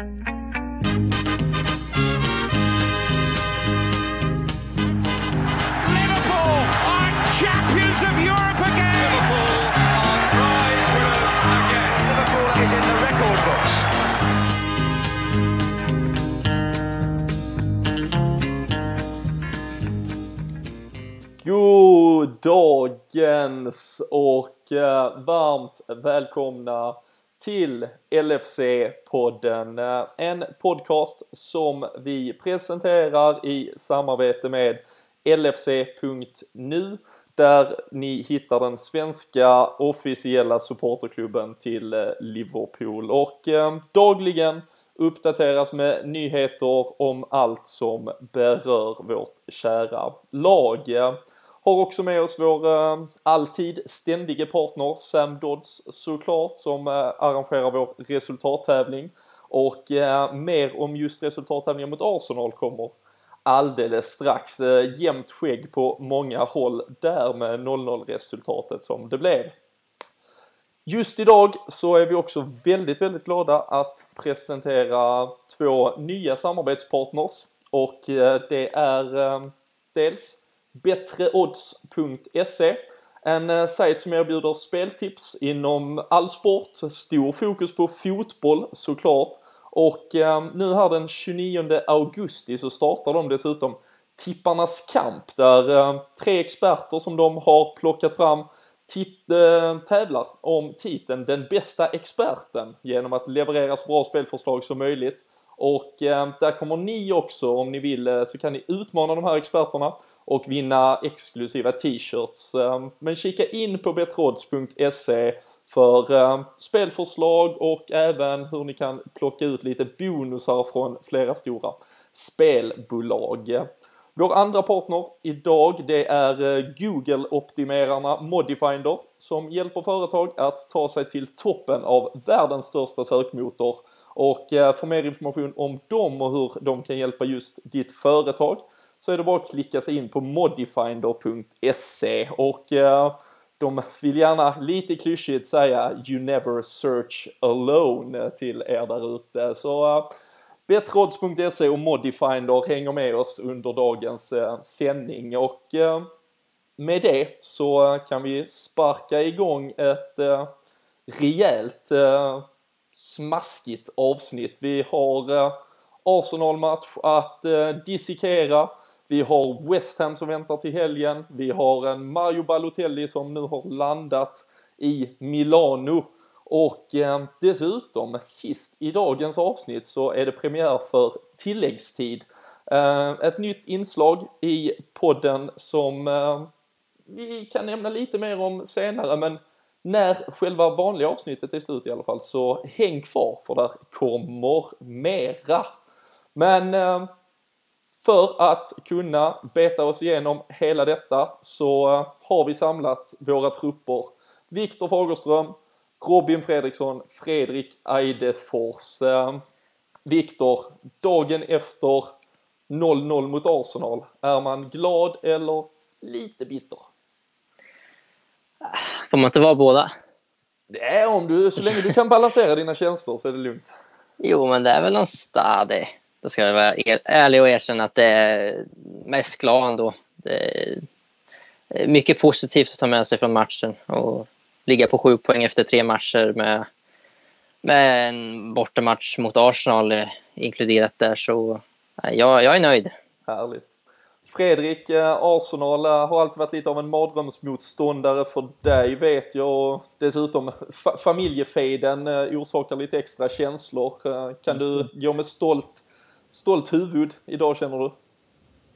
Liverpool are champions of Europe again. Liverpool are prize winners again. Liverpool is in the record books. God dagens och eh, varmt välkomna till LFC-podden. Eh, en podcast som vi presenterar i samarbete med LFC.nu där ni hittar den svenska officiella supporterklubben till eh, Liverpool och eh, dagligen uppdateras med nyheter om allt som berör vårt kära lag. Har också med oss vår eh, alltid ständige partner Sam Dodds såklart som eh, arrangerar vår resultattävling och eh, mer om just resultattävlingen mot Arsenal kommer alldeles strax. Eh, jämnt skägg på många håll där med 0-0 resultatet som det blev. Just idag så är vi också väldigt, väldigt glada att presentera två nya samarbetspartners och eh, det är eh, dels BättreOdds.se en eh, sajt som erbjuder speltips inom all sport, stor fokus på fotboll såklart. Och eh, nu här den 29 augusti så startar de dessutom Tipparnas kamp där eh, tre experter som de har plockat fram eh, tävlar om titeln Den bästa experten genom att leverera så bra spelförslag som möjligt. Och ehm, där kommer ni också, om ni vill, eh, så kan ni utmana de här experterna och vinna exklusiva t-shirts. Ehm, men kika in på betrodds.se för ehm, spelförslag och även hur ni kan plocka ut lite bonusar från flera stora spelbolag. Vår andra partner idag det är eh, Google-optimerarna Modifinder som hjälper företag att ta sig till toppen av världens största sökmotor. Och eh, för mer information om dem och hur de kan hjälpa just ditt företag så är det bara att klicka sig in på modifinder.se och eh, de vill gärna lite klyschigt säga You never search alone eh, till er där ute. Så eh, uh, Betrodds.se och Modifinder hänger med oss under dagens sändning och med det så kan vi sparka igång ett rejält smaskigt avsnitt. Vi har Arsenal-match att dissekera vi har West Ham som väntar till helgen. Vi har en Mario Balotelli som nu har landat i Milano. Och eh, dessutom, sist i dagens avsnitt så är det premiär för tilläggstid. Eh, ett nytt inslag i podden som eh, vi kan nämna lite mer om senare men när själva vanliga avsnittet är slut i alla fall så häng kvar för där kommer mera. Men eh, för att kunna beta oss igenom hela detta så eh, har vi samlat våra trupper. Viktor Fagerström, Robin Fredriksson, Fredrik Eidefors. Eh, Viktor, dagen efter 0-0 mot Arsenal, är man glad eller lite bitter? Får man inte vara båda? Det är om du, så länge du kan balansera dina känslor så är det lugnt. Jo, men det är väl någonstans det. Då ska jag vara ärlig och erkänna att det är mest glad ändå. Mycket positivt att ta med sig från matchen och ligga på sju poäng efter tre matcher med, med en bortamatch mot Arsenal eh, inkluderat där. Så nej, jag, jag är nöjd. Härligt. Fredrik, eh, Arsenal eh, har alltid varit lite av en mardrömsmotståndare för dig vet jag dessutom fa familjefejden eh, orsakar lite extra känslor. Eh, Kan du gå med stolt, stolt huvud idag känner du?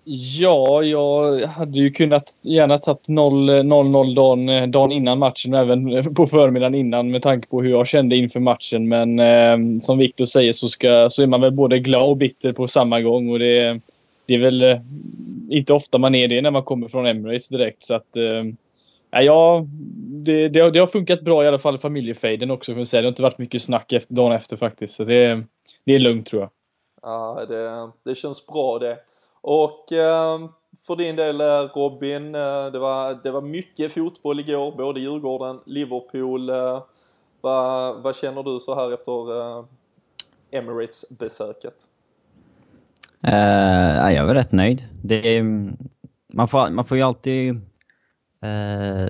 Ja, jag hade ju kunnat gärna tagit 0-0 dagen, eh, dagen innan matchen och även på förmiddagen innan med tanke på hur jag kände inför matchen. Men eh, som Viktor säger så, ska, så är man väl både glad och bitter på samma gång. Och det, det är väl eh, inte ofta man är det när man kommer från Emirates direkt. Så att, eh, ja, det, det, har, det har funkat bra i alla fall i familjefejden också. För att säga. Det har inte varit mycket snack efter, dagen efter faktiskt. Så det, det är lugnt tror jag. Ja, det, det känns bra det. Och ehm, för din del eh, Robin, eh, det, var, det var mycket fotboll igår, både Djurgården, Liverpool. Eh. Vad, vad känner du så här efter Emirates-besöket? Uh, jag var rätt nöjd. Det, man, får, man får ju alltid uh,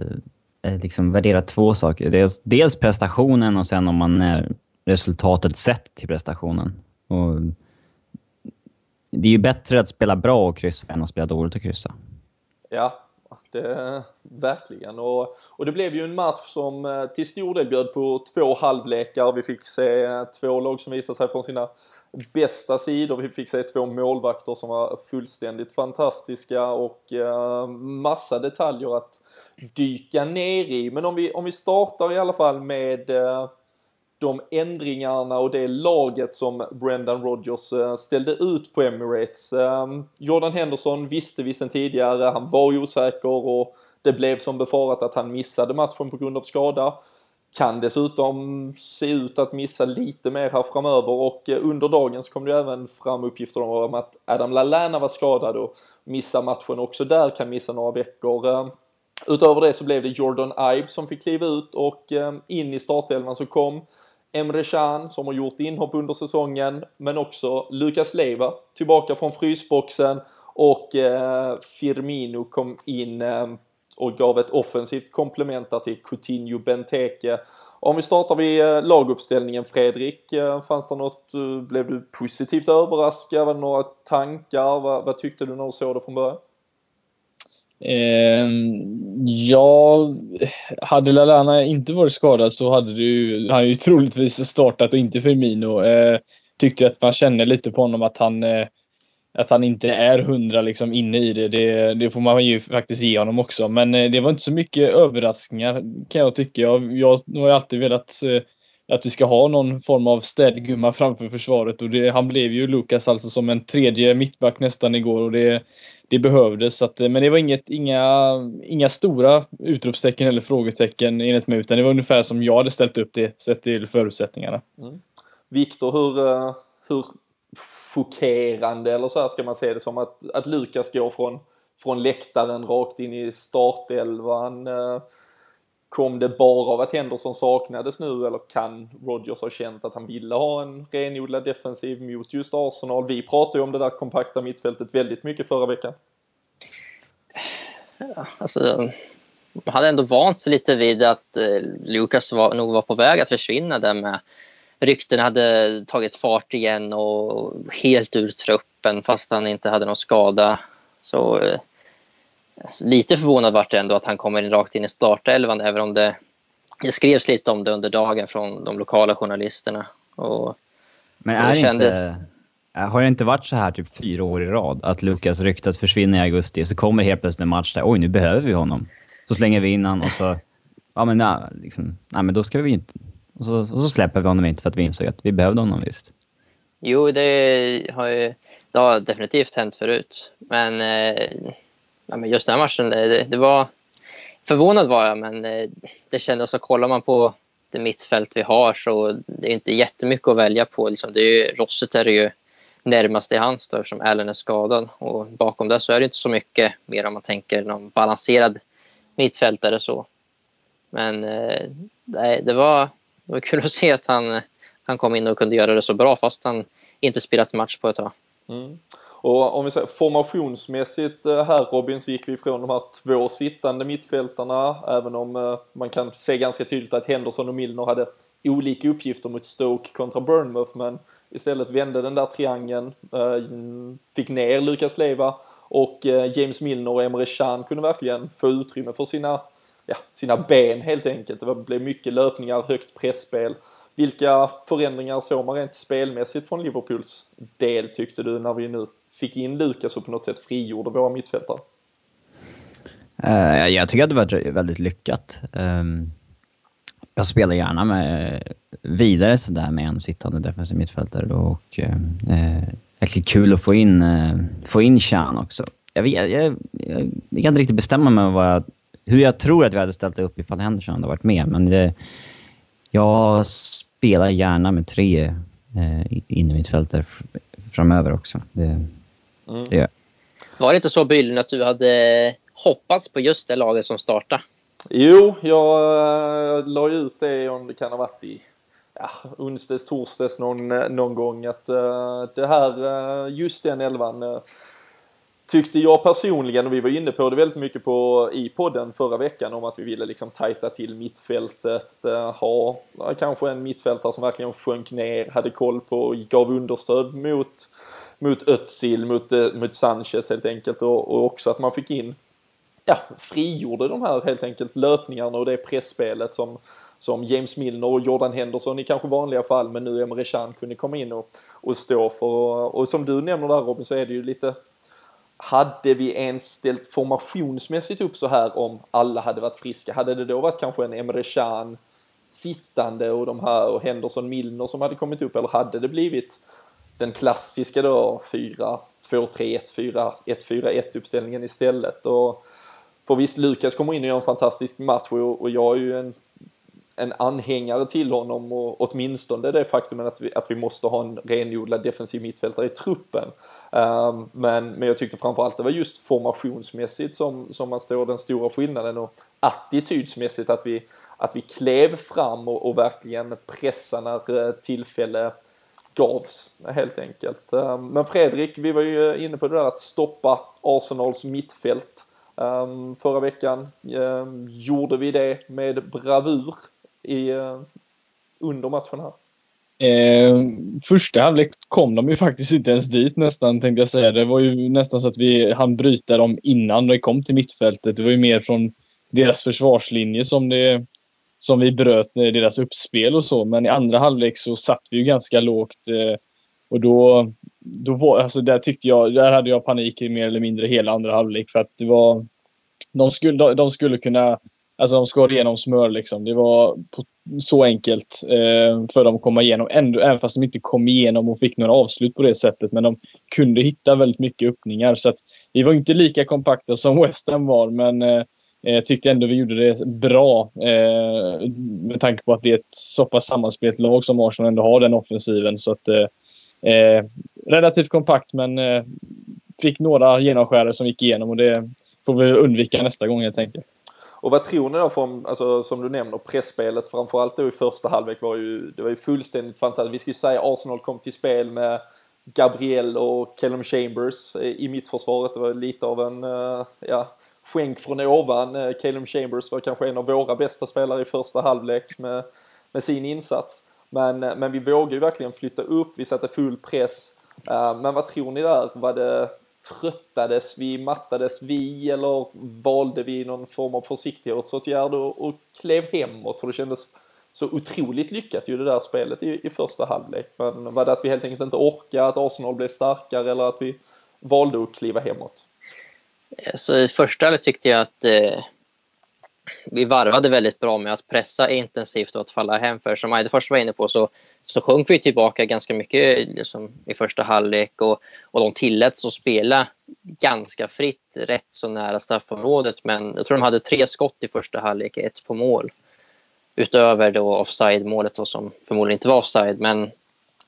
liksom värdera två saker. Dels, dels prestationen och sen om man är resultatet sett till prestationen. Och det är ju bättre att spela bra och kryssa än att spela dåligt och kryssa. Ja, det, verkligen. Och, och det blev ju en match som eh, till stor del bjöd på två halvlekar. Vi fick se eh, två lag som visade sig från sina bästa sidor. Vi fick se två målvakter som var fullständigt fantastiska och uh, massa detaljer att dyka ner i. Men om vi, om vi startar i alla fall med uh, de ändringarna och det laget som Brendan Rodgers eh, ställde ut på Emirates. Ehm, Jordan Henderson visste vi sedan tidigare, han var osäker och det blev som befarat att han missade matchen på grund av skada kan dessutom se ut att missa lite mer här framöver och eh, under dagen så kom det även fram uppgifter om att Adam Lallana var skadad och missar matchen också där, kan missa några veckor. Ehm, utöver det så blev det Jordan Ibe som fick kliva ut och ehm, in i startelvan så kom Emre Can som har gjort inhopp under säsongen men också Lukas Leiva tillbaka från frysboxen och eh, Firmino kom in eh, och gav ett offensivt komplement där till Coutinho Benteke. Om vi startar vid eh, laguppställningen Fredrik, fanns det något, blev du positivt överraskad? Var det några tankar? Vad, vad tyckte du när du såg det från början? Eh, ja, hade Lallana inte varit skadad så hade du, han ju troligtvis startat och inte Firmino. Eh, tyckte att man kände lite på honom att han eh, att han inte är hundra liksom inne i det, det, det får man ju faktiskt ge honom också. Men eh, det var inte så mycket överraskningar kan jag tycka. Jag, jag har alltid velat eh, att vi ska ha någon form av städgumma framför försvaret och det, han blev ju Lukas alltså som en tredje mittback nästan igår och det, det behövdes. Så att, eh, men det var inget, inga, inga stora utropstecken eller frågetecken enligt mig utan det var ungefär som jag hade ställt upp det sett till förutsättningarna. Mm. Viktor, hur, eh, hur chockerande eller så här ska man se det som att, att Lukas går från, från läktaren rakt in i startelvan. Eh, Kom det bara av att Henderson saknades nu eller kan Rodgers ha känt att han ville ha en renodlad defensiv mot just Arsenal? Vi pratade ju om det där kompakta mittfältet väldigt mycket förra veckan. Alltså, man hade ändå vant sig lite vid att eh, Lucas var, nog var på väg att försvinna där med rykten hade tagit fart igen och helt ur truppen fast han inte hade någon skada. Så eh, lite förvånad vart det ändå att han kommer in rakt in i startelvan även om det, det skrevs lite om det under dagen från de lokala journalisterna. Och Men är det kändes... inte, har det inte varit så här typ fyra år i rad att Lukas ryktas försvinna i augusti och så kommer helt plötsligt en match där oj nu behöver vi honom. Så slänger vi in honom och så ja men, nej, liksom, nej, men då ska vi inte och så, och så släpper vi honom inte för att vi insåg att vi behövde honom visst. Jo, det har ju det har definitivt hänt förut. Men, eh, ja, men just den här matchen, det, det, var... Förvånad var jag, men eh, det kändes så kollar man på det mittfält vi har så det är inte jättemycket att välja på. Liksom, det är ju, Rosset är det ju närmast i hans då, eftersom Allen är skadad. Och bakom det så är det inte så mycket mer om man tänker någon balanserad mittfältare så. Men eh, det var det var kul att se att han, han kom in och kunde göra det så bra fast han inte spelat match på ett tag. Mm. Och om vi säger formationsmässigt eh, här Robin så gick vi ifrån de här två sittande mittfältarna även om eh, man kan se ganska tydligt att Henderson och Milner hade olika uppgifter mot Stoke kontra Burnmouth, men istället vände den där triangeln, eh, fick ner Lukas Leva och James Milner och Emre Can kunde verkligen få utrymme för sina ja, sina ben helt enkelt. Det blev mycket löpningar, högt pressspel. Vilka förändringar såg man rent spelmässigt från Liverpools del tyckte du när vi nu fick in Lukas och på något sätt frigjorde våra mittfältare? Uh, jag tycker att det var väldigt lyckat. Um, jag spelar gärna med vidare sådär med en sittande defensiv mittfältare och eh, eh, uh, jäkligt kul att få in, uh, få in Chan också. Jag, vet, jag, jag, jag, kan inte riktigt bestämma mig vad jag hur jag tror att vi hade ställt upp ifall Henderson hade varit med. Men det, jag spelar gärna med tre eh, innermittfältare framöver också. Det, mm. gör Var det inte så Bylund att du hade hoppats på just det laget som startade? Jo, jag äh, la ut det om det kan ha varit i ja, onsdags, torsdags någon, någon gång att uh, det här, uh, just den elvan uh, tyckte jag personligen, och vi var inne på det väldigt mycket på, i podden förra veckan, om att vi ville liksom tajta till mittfältet, ha kanske en mittfältare som verkligen sjönk ner, hade koll på, gav understöd mot, mot Özil, mot, eh, mot Sanchez helt enkelt och, och också att man fick in, ja, frigjorde de här helt enkelt löpningarna och det pressspelet som som James Milner och Jordan Henderson i kanske vanliga fall, men nu Emre Can kunde komma in och, och stå för. Och, och som du nämner där Robin så är det ju lite hade vi ens ställt formationsmässigt upp så här om alla hade varit friska? Hade det då varit kanske en Emre Can sittande och de här och Henderson Milner som hade kommit upp eller hade det blivit den klassiska då 4 2 3 1 4 1 4 1 uppställningen istället och för visst Lukas kommer in och gör en fantastisk match och, och jag är ju en en anhängare till honom och åtminstone det faktumet att vi, att vi måste ha en renodlad defensiv mittfältare i truppen. Um, men, men jag tyckte framförallt det var just formationsmässigt som, som man står den stora skillnaden och attitydsmässigt att vi, att vi klev fram och, och verkligen pressade när eh, tillfälle gavs helt enkelt. Ehm, men Fredrik, vi var ju inne på det där att stoppa Arsenals mittfält. Ehm, förra veckan ehm, gjorde vi det med bravur i, eh, under matchen här? Eh, första halvlek kom de ju faktiskt inte ens dit nästan tänkte jag säga. Det var ju nästan så att vi hann bryta dem innan de kom till mittfältet. Det var ju mer från deras försvarslinje som, det, som vi bröt eh, deras uppspel och så. Men i andra halvlek så satt vi ju ganska lågt. Eh, och då, då var, alltså där tyckte jag, där hade jag panik i mer eller mindre hela andra halvlek för att det var de skulle, de skulle kunna Alltså de skar igenom smör liksom. Det var så enkelt eh, för dem att komma igenom. Ändå, även fast de inte kom igenom och fick några avslut på det sättet. Men de kunde hitta väldigt mycket öppningar. Så att vi var inte lika kompakta som West Ham var. Men eh, Eh, jag tyckte ändå vi gjorde det bra. Eh, med tanke på att det är ett så pass sammanspelt lag som Arsenal ändå har den offensiven. Så att, eh, eh, relativt kompakt men eh, fick några genomskärare som gick igenom. Och det får vi undvika nästa gång helt enkelt. Och vad tror ni då från, alltså, som du nämner, pressspelet framförallt då i första halvlek var ju, det var ju fullständigt fantastiskt. Vi skulle säga Arsenal kom till spel med Gabriel och Callum Chambers eh, i mittförsvaret. Det var lite av en, ja, skänk från ovan. Eh, Calum Chambers var kanske en av våra bästa spelare i första halvlek med, med sin insats. Men, eh, men vi vågade ju verkligen flytta upp, vi satte full press. Eh, men vad tror ni där? Var det tröttades vi, mattades vi eller valde vi någon form av försiktighetsåtgärd och, och klev hemåt för det kändes så otroligt lyckat ju det där spelet i, i första halvlek. Men var det att vi helt enkelt inte orkade, att Arsenal blev starkare eller att vi valde att kliva hemåt? Så i första halvlek tyckte jag att eh, vi varvade väldigt bra med att pressa intensivt och att falla hem. För som Eidefors var inne på så, så sjönk vi tillbaka ganska mycket liksom, i första halvlek och, och de tilläts att spela ganska fritt, rätt så nära straffområdet. Men jag tror de hade tre skott i första halvlek, ett på mål. Utöver då offside-målet då, som förmodligen inte var offside. Men,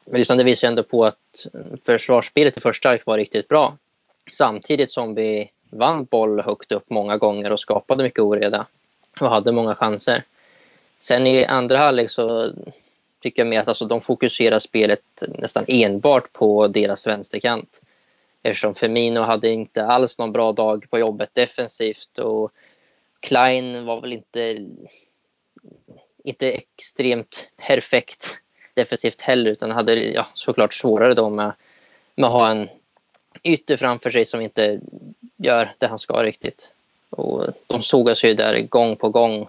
men liksom det visar ändå på att försvarsspelet i första halvlek var riktigt bra. Samtidigt som vi vann boll högt upp många gånger och skapade mycket oreda och hade många chanser. Sen i andra halvlek så tycker jag mer att alltså, de fokuserar spelet nästan enbart på deras vänsterkant. Eftersom Firmino hade inte alls någon bra dag på jobbet defensivt och Klein var väl inte, inte extremt perfekt defensivt heller utan hade ja, såklart svårare då med, med att ha en ytter framför sig som inte gör det han ska riktigt. Och de sågas ju där gång på gång,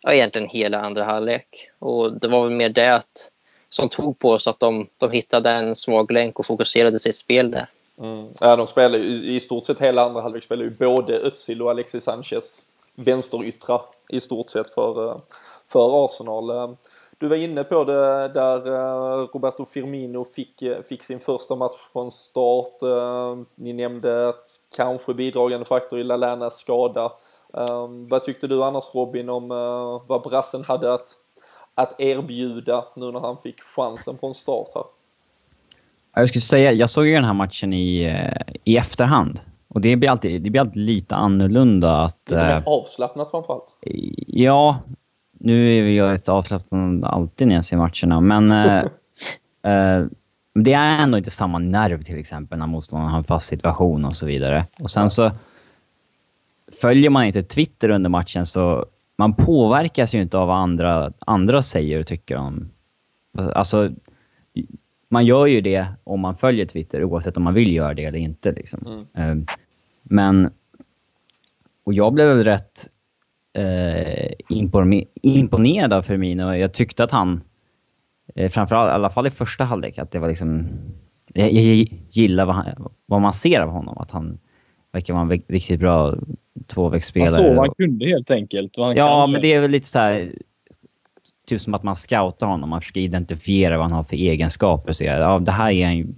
ja, egentligen hela andra halvlek. Och det var väl mer det att, som tog på oss att de, de hittade en svag länk och fokuserade sitt spel där. Mm. Ja, de spelar ju i stort sett hela andra halvlek spelar ju både Özil och Alexis Sanchez vänsteryttrar i stort sett för, eh, för Arsenal. Eh, du var inne på det där eh, Roberto Firmino fick, eh, fick sin första match från start. Eh, ni nämnde att kanske bidragande faktor i Lalanas skada. Vad tyckte du annars Robin om vad brassen hade att, att erbjuda nu när han fick chansen från start här? Jag skulle säga, jag såg ju den här matchen i, i efterhand. Och det blir alltid, det blir alltid lite annorlunda att... Lite mer avslappnat framförallt. Ja, nu är jag ett avslappnad alltid när jag ser matcherna, men eh, eh, det är ändå inte samma nerv till exempel när motståndaren har en fast situation och så vidare. Och sen så följer man inte Twitter under matchen så man påverkas ju inte av vad andra, andra säger och tycker om... Alltså, man gör ju det om man följer Twitter oavsett om man vill göra det eller inte. Liksom. Mm. Eh, men... Och jag blev rätt eh, imponerad av Firmino. Jag tyckte att han, eh, framförallt i alla fall i första halvlek, att det var liksom... Jag, jag gillar vad, han, vad, man ser av honom. Att han verkar vara en riktigt bra tvåvägsspelare. Han såg vad han kunde helt enkelt. ja, men det är väl lite så här, Typ som att man scoutar honom. Man försöker identifiera vad han har för egenskaper. Så ja, det här är en,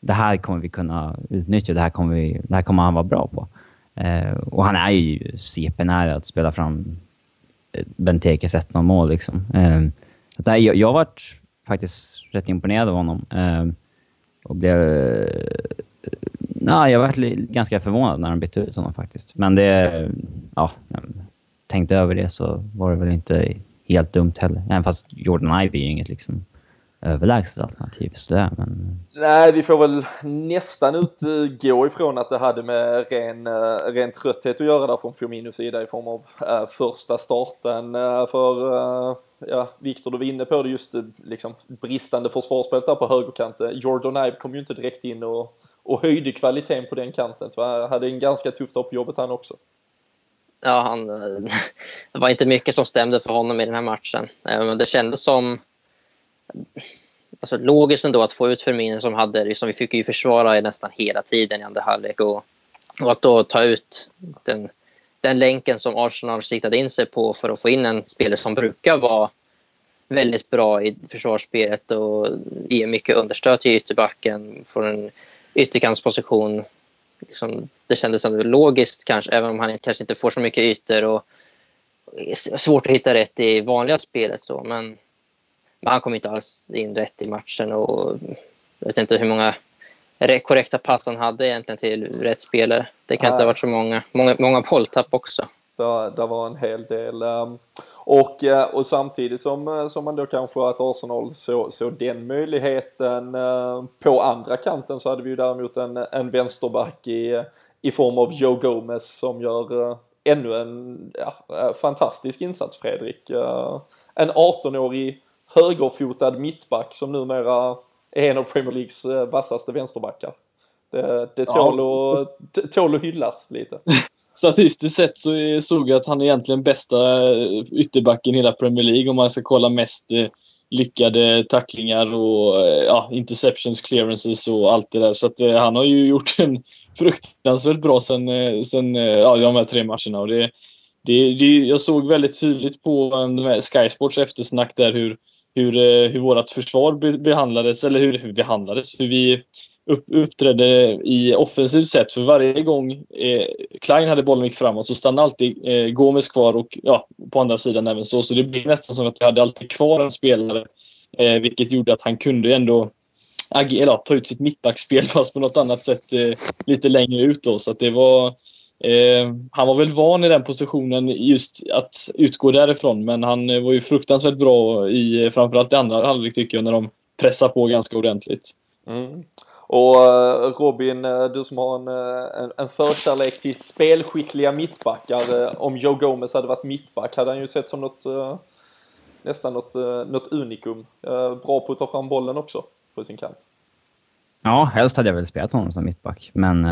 Det här kommer vi kunna utnyttja. Det här kommer, vi, det här kommer han vara bra på. Eh, och han är ju CP-nära att spela fram eh, Bentekes 1-0 mål liksom. Eh, så där, jag, jag varit faktiskt rätt imponerad av honom. Eh, och blev... Eh, jag var ganska förvånad när de bytte ut honom faktiskt. Men det... Ja, tänkte över det så var det väl inte helt dumt heller. Även fast Jordan Ivey är ju inget liksom överlägset alternativ. Sådär, men... Nej, vi får väl nästan utgå ifrån att det hade med ren, uh, ren trötthet att göra där från Firminos sida i form av uh, första starten. Uh, för uh, ja, Viktor, du var inne på det just liksom bristande försvarsspelet där på högerkanten. Jordan Ibe kom ju inte direkt in och, och höjde kvaliteten på den kanten. Så hade en ganska tufft dag på jobbet han också. Ja, han, det var inte mycket som stämde för honom i den här matchen. Det kändes som alltså, logiskt ändå att få ut Firmino som hade, liksom, vi fick ju försvara nästan hela tiden i andra halvlek och, och att då ta ut den, den länken som Arsenal siktade in sig på för att få in en spelare som brukar vara väldigt bra i försvarsspelet och ge mycket understöd till ytterbacken från en ytterkantsposition. Liksom, det kändes ändå logiskt kanske, även om han kanske inte får så mycket ytor och svårt att hitta rätt i vanliga spelet. Så, men men han kom inte alls in rätt i matchen och jag vet inte hur många korrekta pass han hade egentligen till rätt spelare. Det kan Nej. inte ha varit så många. Många, många bolltapp också. Det, det var en hel del. Ehm, och, eh, och samtidigt som, eh, som man då kanske att Arsenal såg så den möjligheten eh, på andra kanten så hade vi ju däremot en, en vänsterback i, i form av Joe Gomez som gör ännu en ja, fantastisk insats Fredrik. En 18-årig högerfotad mittback som numera är en av Premier Leagues eh, vassaste vänsterbackar. Det, det tål, ja. att, tål att hyllas lite. Statistiskt sett så såg jag att han är egentligen bästa eh, ytterbacken i hela Premier League om man ska kolla mest eh, lyckade tacklingar och ja, interceptions, clearances och allt det där. Så att, han har ju gjort en fruktansvärt bra sen, sen ja, de här tre matcherna. Och det, det, det, jag såg väldigt tydligt på Sky Sports eftersnack där hur hur, eh, hur vårt försvar behandlades, eller hur, hur behandlades, hur vi upp, uppträdde i offensivt sätt. För varje gång eh, Klein hade bollen gick framåt så stannade alltid eh, Gomes kvar och ja, på andra sidan även så. Så det blev nästan som att vi hade alltid kvar en spelare. Eh, vilket gjorde att han kunde ändå agera, ta ut sitt mittbackspel fast på något annat sätt eh, lite längre ut. Då. Så att det var Eh, han var väl van i den positionen just att utgå därifrån men han eh, var ju fruktansvärt bra i framförallt i andra halvlek tycker jag när de pressar på ganska ordentligt. Mm. Och eh, Robin, du som har en, en, en förkärlek till spelskickliga mittbackar. Om Joe Gomez hade varit mittback hade han ju sett som något nästan något, något unikum. Bra på att ta fram bollen också på sin kant. Ja, helst hade jag väl spelat honom som mittback men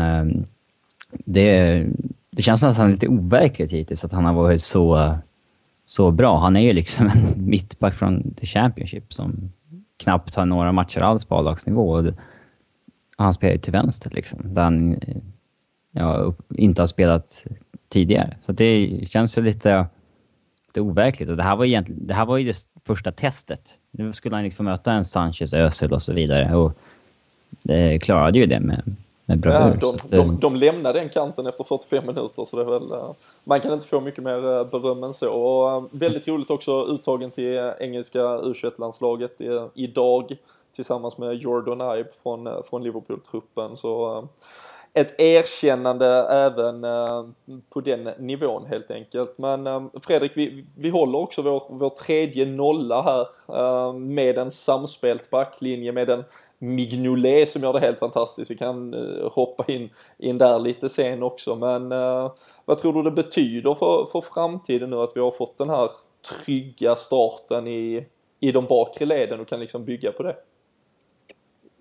det, det känns nästan lite overkligt hittills att han har varit så, så bra. Han är ju liksom en mittback från The Championship som knappt har några matcher alls på A-lagsnivå. Han spelar ju till vänster liksom, där han eh, ja, inte har spelat tidigare. Så det känns ju lite, lite overkligt. Och det här var, egentligen, det här var ju det första testet. Nu skulle han liksom möta en Sanchez, Özil och så vidare. Och det klarade ju det med, med bravur. Ja, de, de, de lämnar den kanten efter 45 minuter så det är väl, uh, man kan inte få mycket mer uh, beröm än så. Och väldigt roligt också uttagen till engelska U21-landslaget idag tillsammans med Jordan Ibe från, från Liverpool-truppen. Så ett erkännande även på den nivån helt enkelt. Men Fredrik, vi, vi håller också vår, vår tredje nolla här med en samspelt backlinje, med en Mignolet som gör det helt fantastiskt. Vi kan eh, hoppa in, in där lite sen också, men eh, vad tror du det betyder för, för framtiden nu att vi har fått den här trygga starten i, i de bakre leden och kan liksom bygga på det?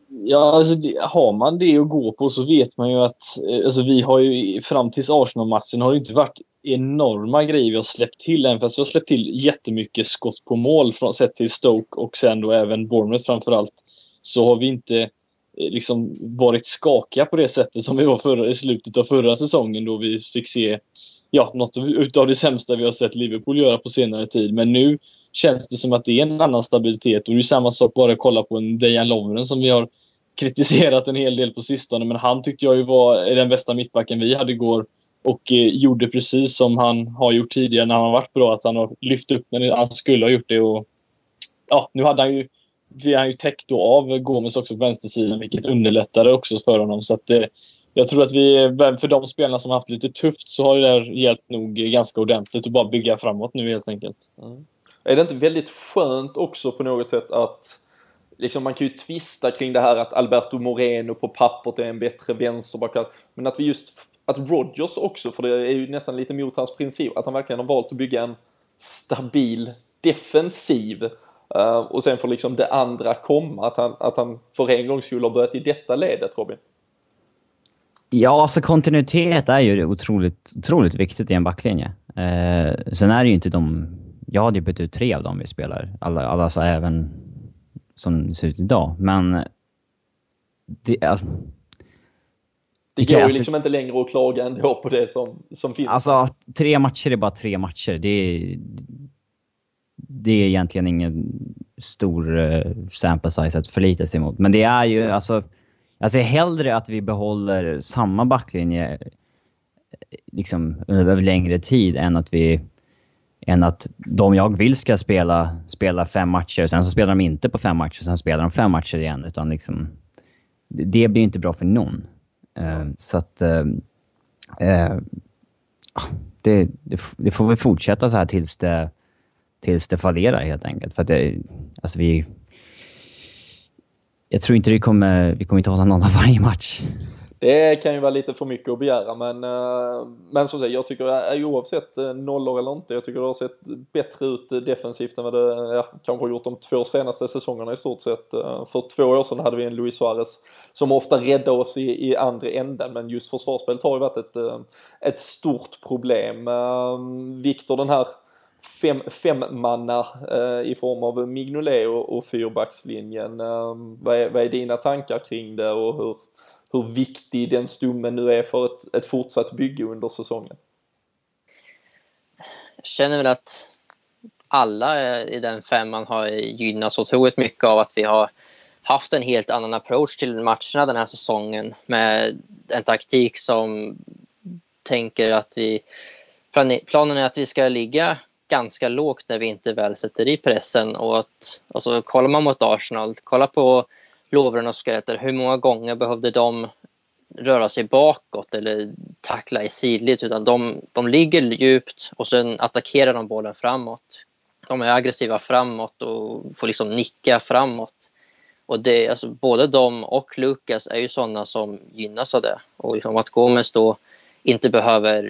Ja, alltså, har man det att gå på så vet man ju att eh, alltså, vi har ju fram tills Arsenal-matchen har det inte varit enorma grejer vi har släppt till. Även fast vi har släppt till jättemycket skott på mål från sett till Stoke och sen då även Bournemouth framförallt. Så har vi inte eh, liksom varit skakiga på det sättet som vi var förra, i slutet av förra säsongen då vi fick se ja, något utav det sämsta vi har sett Liverpool göra på senare tid. Men nu känns det som att det är en annan stabilitet. Och det är samma sak bara att kolla på en Dejan Lovren som vi har kritiserat en hel del på sistone. Men han tyckte jag ju var den bästa mittbacken vi hade igår. Och eh, gjorde precis som han har gjort tidigare när han har varit bra. Att han har lyft upp när han skulle ha gjort det. Och, ja, nu hade han ju vi har ju täckt då av Gomes också på vänstersidan, vilket underlättade också för honom. Så att, eh, jag tror att vi, för de spelarna som har haft lite tufft, så har det där hjälpt nog ganska ordentligt att bara bygga framåt nu helt enkelt. Mm. Är det inte väldigt skönt också på något sätt att liksom man kan ju tvista kring det här att Alberto Moreno på pappret är en bättre vänsterback, men att vi just, att Rodgers också, för det är ju nästan lite mot hans princip, att han verkligen har valt att bygga en stabil defensiv och sen får liksom det andra komma, att han, att han för en gång skulle ha börjat i detta ledet Robin. Ja, alltså kontinuitet är ju otroligt, otroligt viktigt i en backlinje. Eh, sen är det ju inte de... Jag hade ju bytt ut tre av dem vi spelar, alla, alla alltså även som det ser ut idag. Men... Det, alltså, det går ju alltså, liksom inte längre att klaga ändå på det som, som finns. Alltså, tre matcher är bara tre matcher. Det är, det är egentligen ingen stor uh, sample size att förlita sig mot. Men det är ju, alltså jag ser hellre att vi behåller samma backlinje eh, liksom, över längre tid än att vi än att de jag vill ska spela, spela fem matcher, sen så spelar de inte på fem matcher, sen spelar de fem matcher igen. Utan liksom, det blir inte bra för någon. Uh, så att... Uh, uh, det, det, det, får väl fortsätta så här tills det, tills det fallerar helt enkelt. För att det, alltså vi, jag tror inte det kommer, vi kommer inte hålla någon av varje match. Det kan ju vara lite för mycket att begära men, eh, men som sagt, jag tycker eh, eh, oavsett nollor eller inte, jag tycker det har sett bättre ut defensivt än vad det ja, kanske har gjort de två senaste säsongerna i stort sett. För två år sedan hade vi en Luis Suarez som ofta räddade oss i, i andra änden men just försvarsspelet har ju varit ett, ett stort problem. Viktor, den här fem, femmanna eh, i form av Mignolet och, och fyrbackslinjen. Eh, vad, är, vad är dina tankar kring det och hur, hur viktig den stommen nu är för ett, ett fortsatt bygge under säsongen? Jag känner väl att alla i den femman har gynnats otroligt mycket av att vi har haft en helt annan approach till matcherna den här säsongen med en taktik som tänker att vi planen är att vi ska ligga ganska lågt när vi inte väl sätter i pressen. Och att, alltså, kollar man mot Arsenal, kolla på Lovren och Skeletor, hur många gånger behövde de röra sig bakåt eller tackla i sidled utan de, de ligger djupt och sen attackerar de bollen framåt. De är aggressiva framåt och får liksom nicka framåt. Och det, alltså, både de och Lukas är ju sådana som gynnas av det. Och liksom att Gomes då inte behöver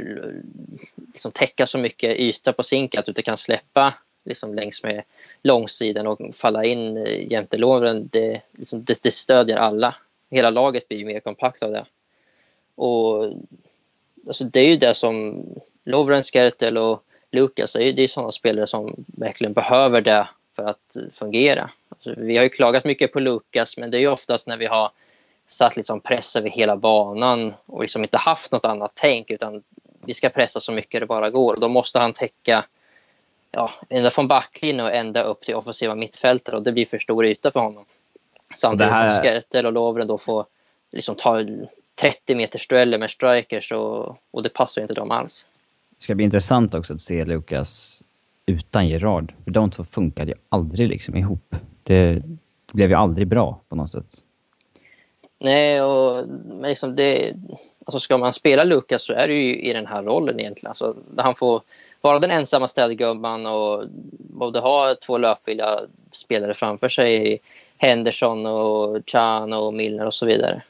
liksom täcka så mycket yta på sinken att du inte kan släppa liksom längs med långsidan och falla in eh, jämte låren. Det, liksom, det, det stödjer alla. Hela laget blir mer kompakt av det. Och alltså, det är ju det som Lovren, Skertel och Lukas, är, det är sådana spelare som verkligen behöver det för att fungera. Alltså, vi har ju klagat mycket på Lukas, men det är ju oftast när vi har satt liksom press över hela banan och liksom inte haft något annat tänk utan vi ska pressa så mycket det bara går. Då måste han täcka ja, ända från backlinjen och ända upp till offensiva mittfältare och det blir för stor yta för honom. Samtidigt här... som Skertel och Lovren då får liksom ta 30 meters dueller med strikers och, och det passar inte dem alls. Det ska bli intressant också att se Lukas utan Gerard. De två funkade ju aldrig liksom ihop. Det, det blev ju aldrig bra på något sätt. Nej, och liksom det, alltså ska man spela Lukas så är det ju i den här rollen egentligen. Alltså, där han får vara den ensamma städgumman och både ha två löpvilliga spelare framför sig. Henderson och Chan och Milner och så vidare.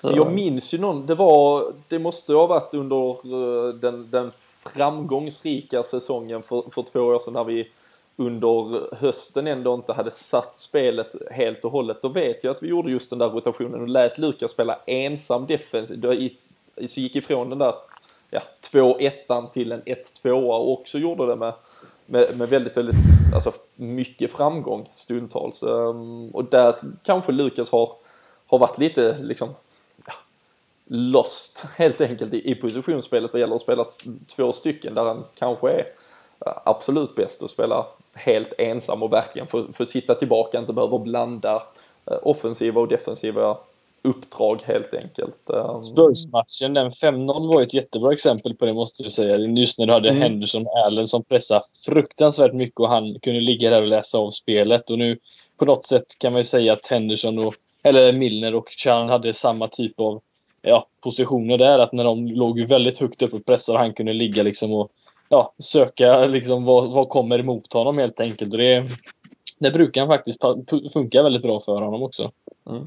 Så. Jag minns ju någon, det var, det måste ha varit under eh, den, den framgångsrika säsongen för, för två år sedan när vi under hösten ändå inte hade satt spelet helt och hållet. Då vet jag att vi gjorde just den där rotationen och lät Lukas spela ensam defensiv. Så gick ifrån den där ja, 2-1 till en 1-2 och också gjorde det med, med, med väldigt, väldigt, alltså mycket framgång stundtals. Um, och där kanske Lukas har, har varit lite liksom ja, lost helt enkelt i, i positionsspelet vad gäller att spela två stycken där han kanske är absolut bäst att spela helt ensam och verkligen få, få sitta tillbaka, inte behöva blanda eh, offensiva och defensiva uppdrag helt enkelt. Ehm, Spurs-matchen, den 5-0 var ett jättebra exempel på det måste jag säga. Just när du hade mm. Henderson och Allen som pressade fruktansvärt mycket och han kunde ligga där och läsa av spelet. Och nu på något sätt kan man ju säga att Henderson och, eller Milner och Chan hade samma typ av ja, positioner där. Att när de låg väldigt högt upp och pressade han kunde ligga liksom och ja, söka liksom vad, vad kommer emot honom helt enkelt. Och det, det brukar faktiskt funka väldigt bra för honom också. Mm.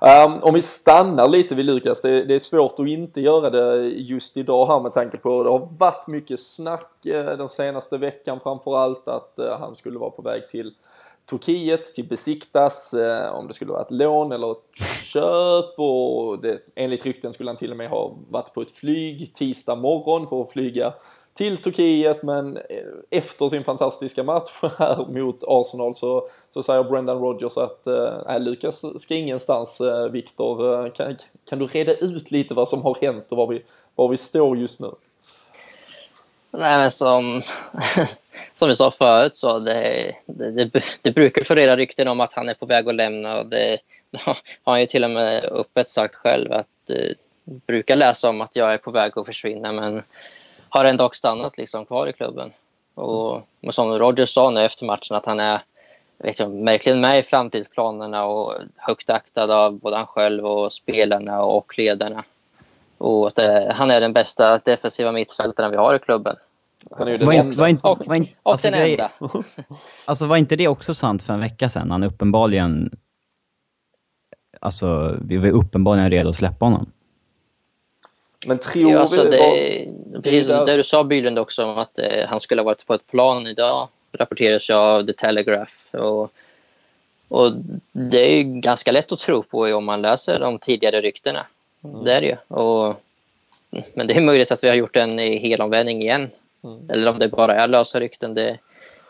Um, om vi stannar lite vid Lukas, det, det, är svårt att inte göra det just idag här med tanke på det har varit mycket snack eh, den senaste veckan framförallt att eh, han skulle vara på väg till Turkiet till Besiktas, eh, om det skulle vara ett lån eller ett köp och det, enligt rykten skulle han till och med ha varit på ett flyg tisdag morgon för att flyga till Turkiet men eh, efter sin fantastiska match här mot Arsenal så, så säger Brendan Rodgers att eh, äh, Lukas ska ingenstans äh, Viktor. Kan, kan du reda ut lite vad som har hänt och var vi, var vi står just nu? Nej men som, som vi sa förut så det, det, det, det brukar florera rykten om att han är på väg att lämna och det har han ju till och med öppet sagt själv att eh, brukar läsa om att jag är på väg att försvinna men har ändå stannat liksom kvar i klubben. Och, som Roger sa nu efter matchen att han är liksom, verkligen med i framtidsplanerna och högt aktad av både han själv och spelarna och ledarna. Och att eh, han är den bästa defensiva mittfältaren vi har i klubben. Han är ju den var, var, inte, och, var inte, och alltså, den enda. alltså var inte det också sant för en vecka sedan? Han uppenbarligen... Alltså, vi var uppenbarligen redo att släppa honom. Men tror ja, alltså det, var, precis som det du sa Bylund också om att eh, han skulle ha varit på ett plan idag rapporteras av The Telegraph. Och, och det är ju ganska lätt att tro på om man läser de tidigare ryktena. Mm. Det är det ju. Och, men det är möjligt att vi har gjort en helomvändning igen. Mm. Eller om det bara är lösa rykten. Det,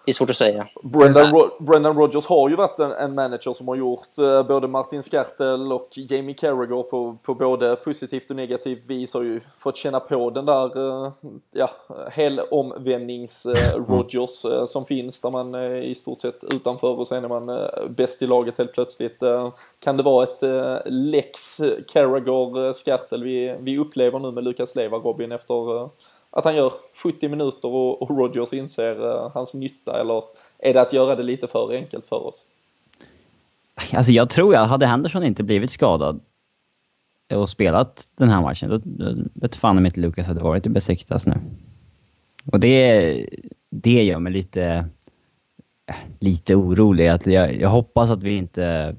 det är svårt att säga. Brendan, Ro Brendan Rodgers har ju varit en, en manager som har gjort eh, både Martin Skertel och Jamie Carragher på, på både positivt och negativt vis har ju fått känna på den där eh, ja, helomvändnings eh, Rodgers eh, som finns där man är i stort sett utanför och sen är man eh, bäst i laget helt plötsligt. Eh, kan det vara ett eh, lex Carragher Skertel vi, vi upplever nu med Lukas Leva Robin efter att han gör 70 minuter och, och Rogers inser eh, hans nytta eller är det att göra det lite för enkelt för oss? Alltså jag tror att hade Henderson inte blivit skadad och spelat den här matchen, då, då vet fan om inte Lucas hade varit i Besiktas nu. Och det, det gör mig lite, eh, lite orolig. Att jag, jag hoppas att vi inte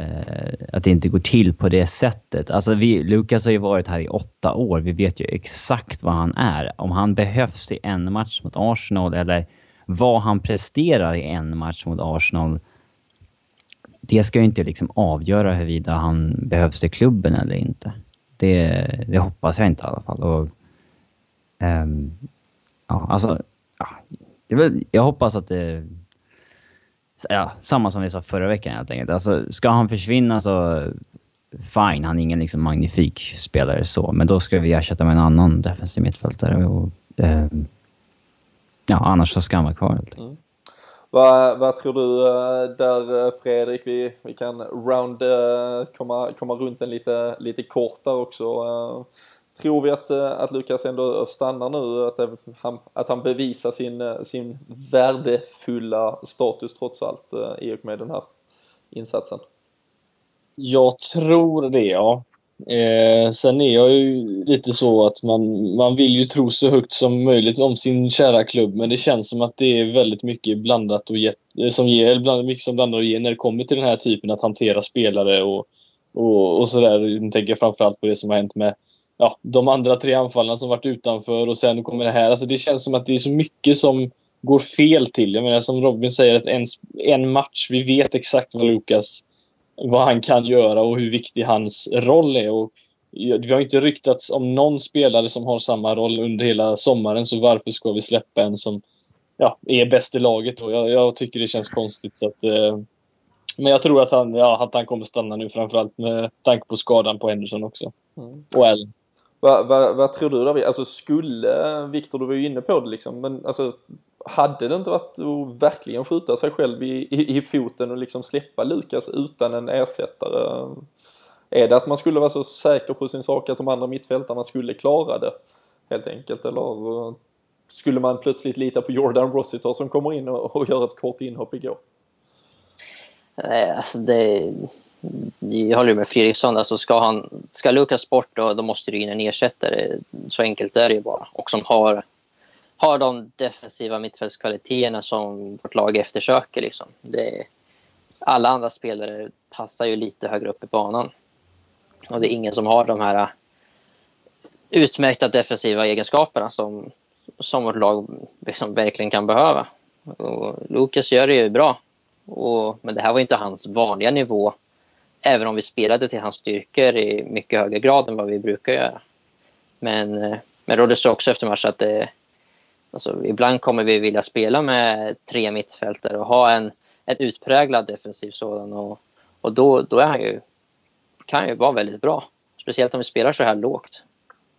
Eh, att det inte går till på det sättet. Alltså vi, Lukas har ju varit här i åtta år. Vi vet ju exakt vad han är. Om han behövs i en match mot Arsenal eller vad han presterar i en match mot Arsenal. Det ska ju inte liksom avgöra huruvida han behövs i klubben eller inte. Det, det hoppas jag inte i alla fall. Och, um, ja, alltså, ja, väl, jag hoppas att det ja, samma som vi sa förra veckan helt enkelt. Alltså, ska han försvinna så fine, han är ingen liksom magnifik spelare så, men då ska vi ersätta med en annan defensiv mittfältare. Och, eh, ja, annars så ska han vara kvar. Mm. Vad, vad tror du eh, där eh, Fredrik? Vi, vi kan round-komma eh, komma runt den lite, lite kort där också. Tror vi att, eh, att Lukas ändå stannar nu, att, han, att han bevisar sin, eh, sin värdefulla status trots allt eh, i och med den här insatsen? Jag tror det, ja. Eh, sen är jag ju lite så att man, man vill ju tro så högt som möjligt om sin kära klubb, men det känns som att det är väldigt mycket blandat och get, som ger, bland, mycket som blandar och ger när det kommer till den här typen att hantera spelare och, och, och sådär. Nu tänker jag framförallt på det som har hänt med ja, de andra tre anfallarna som varit utanför och sen kommer det här. Alltså det känns som att det är så mycket som går fel till. Jag menar som Robin säger, att en, en match, vi vet exakt vad Lukas vad han kan göra och hur viktig hans roll är. Och vi har inte ryktats om någon spelare som har samma roll under hela sommaren, så varför ska vi släppa en som ja, är bäst i laget? Då? Jag, jag tycker det känns konstigt. Så att, eh, men jag tror att han, ja, att han kommer stanna nu, framförallt med tanke på skadan på Henderson också. Mm. Och Allen. Vad vad, vad tror du David? Alltså skulle, Viktor du var ju inne på det liksom, men alltså hade det inte varit att verkligen skjuta sig själv i, i, i foten och liksom släppa Lukas utan en ersättare? Är det att man skulle vara så säker på sin sak att de andra mittfältarna skulle klara det helt enkelt? Eller skulle man plötsligt lita på Jordan Rossiter som kommer in och, och gör ett kort inhopp igår? Nej, alltså det... Jag håller med Fredriksson. Alltså ska, han, ska Lukas bort då, då måste det in en ersättare. Så enkelt är det ju bara. Och som har har de defensiva mittfältskvaliteterna som vårt lag eftersöker. Liksom. Det, alla andra spelare passar ju lite högre upp i banan. Och det är ingen som har de här utmärkta defensiva egenskaperna som, som vårt lag liksom verkligen kan behöva. Och Lukas gör det ju bra. Och, men det här var inte hans vanliga nivå. Även om vi spelade till hans styrkor i mycket högre grad än vad vi brukar göra. Men, eh, men Rodde sa också efter matchen att det, Alltså, ibland kommer vi vilja spela med tre mittfältare och ha en, en utpräglad defensiv sådan. Och, och då, då är han ju, kan han ju vara väldigt bra. Speciellt om vi spelar så här lågt.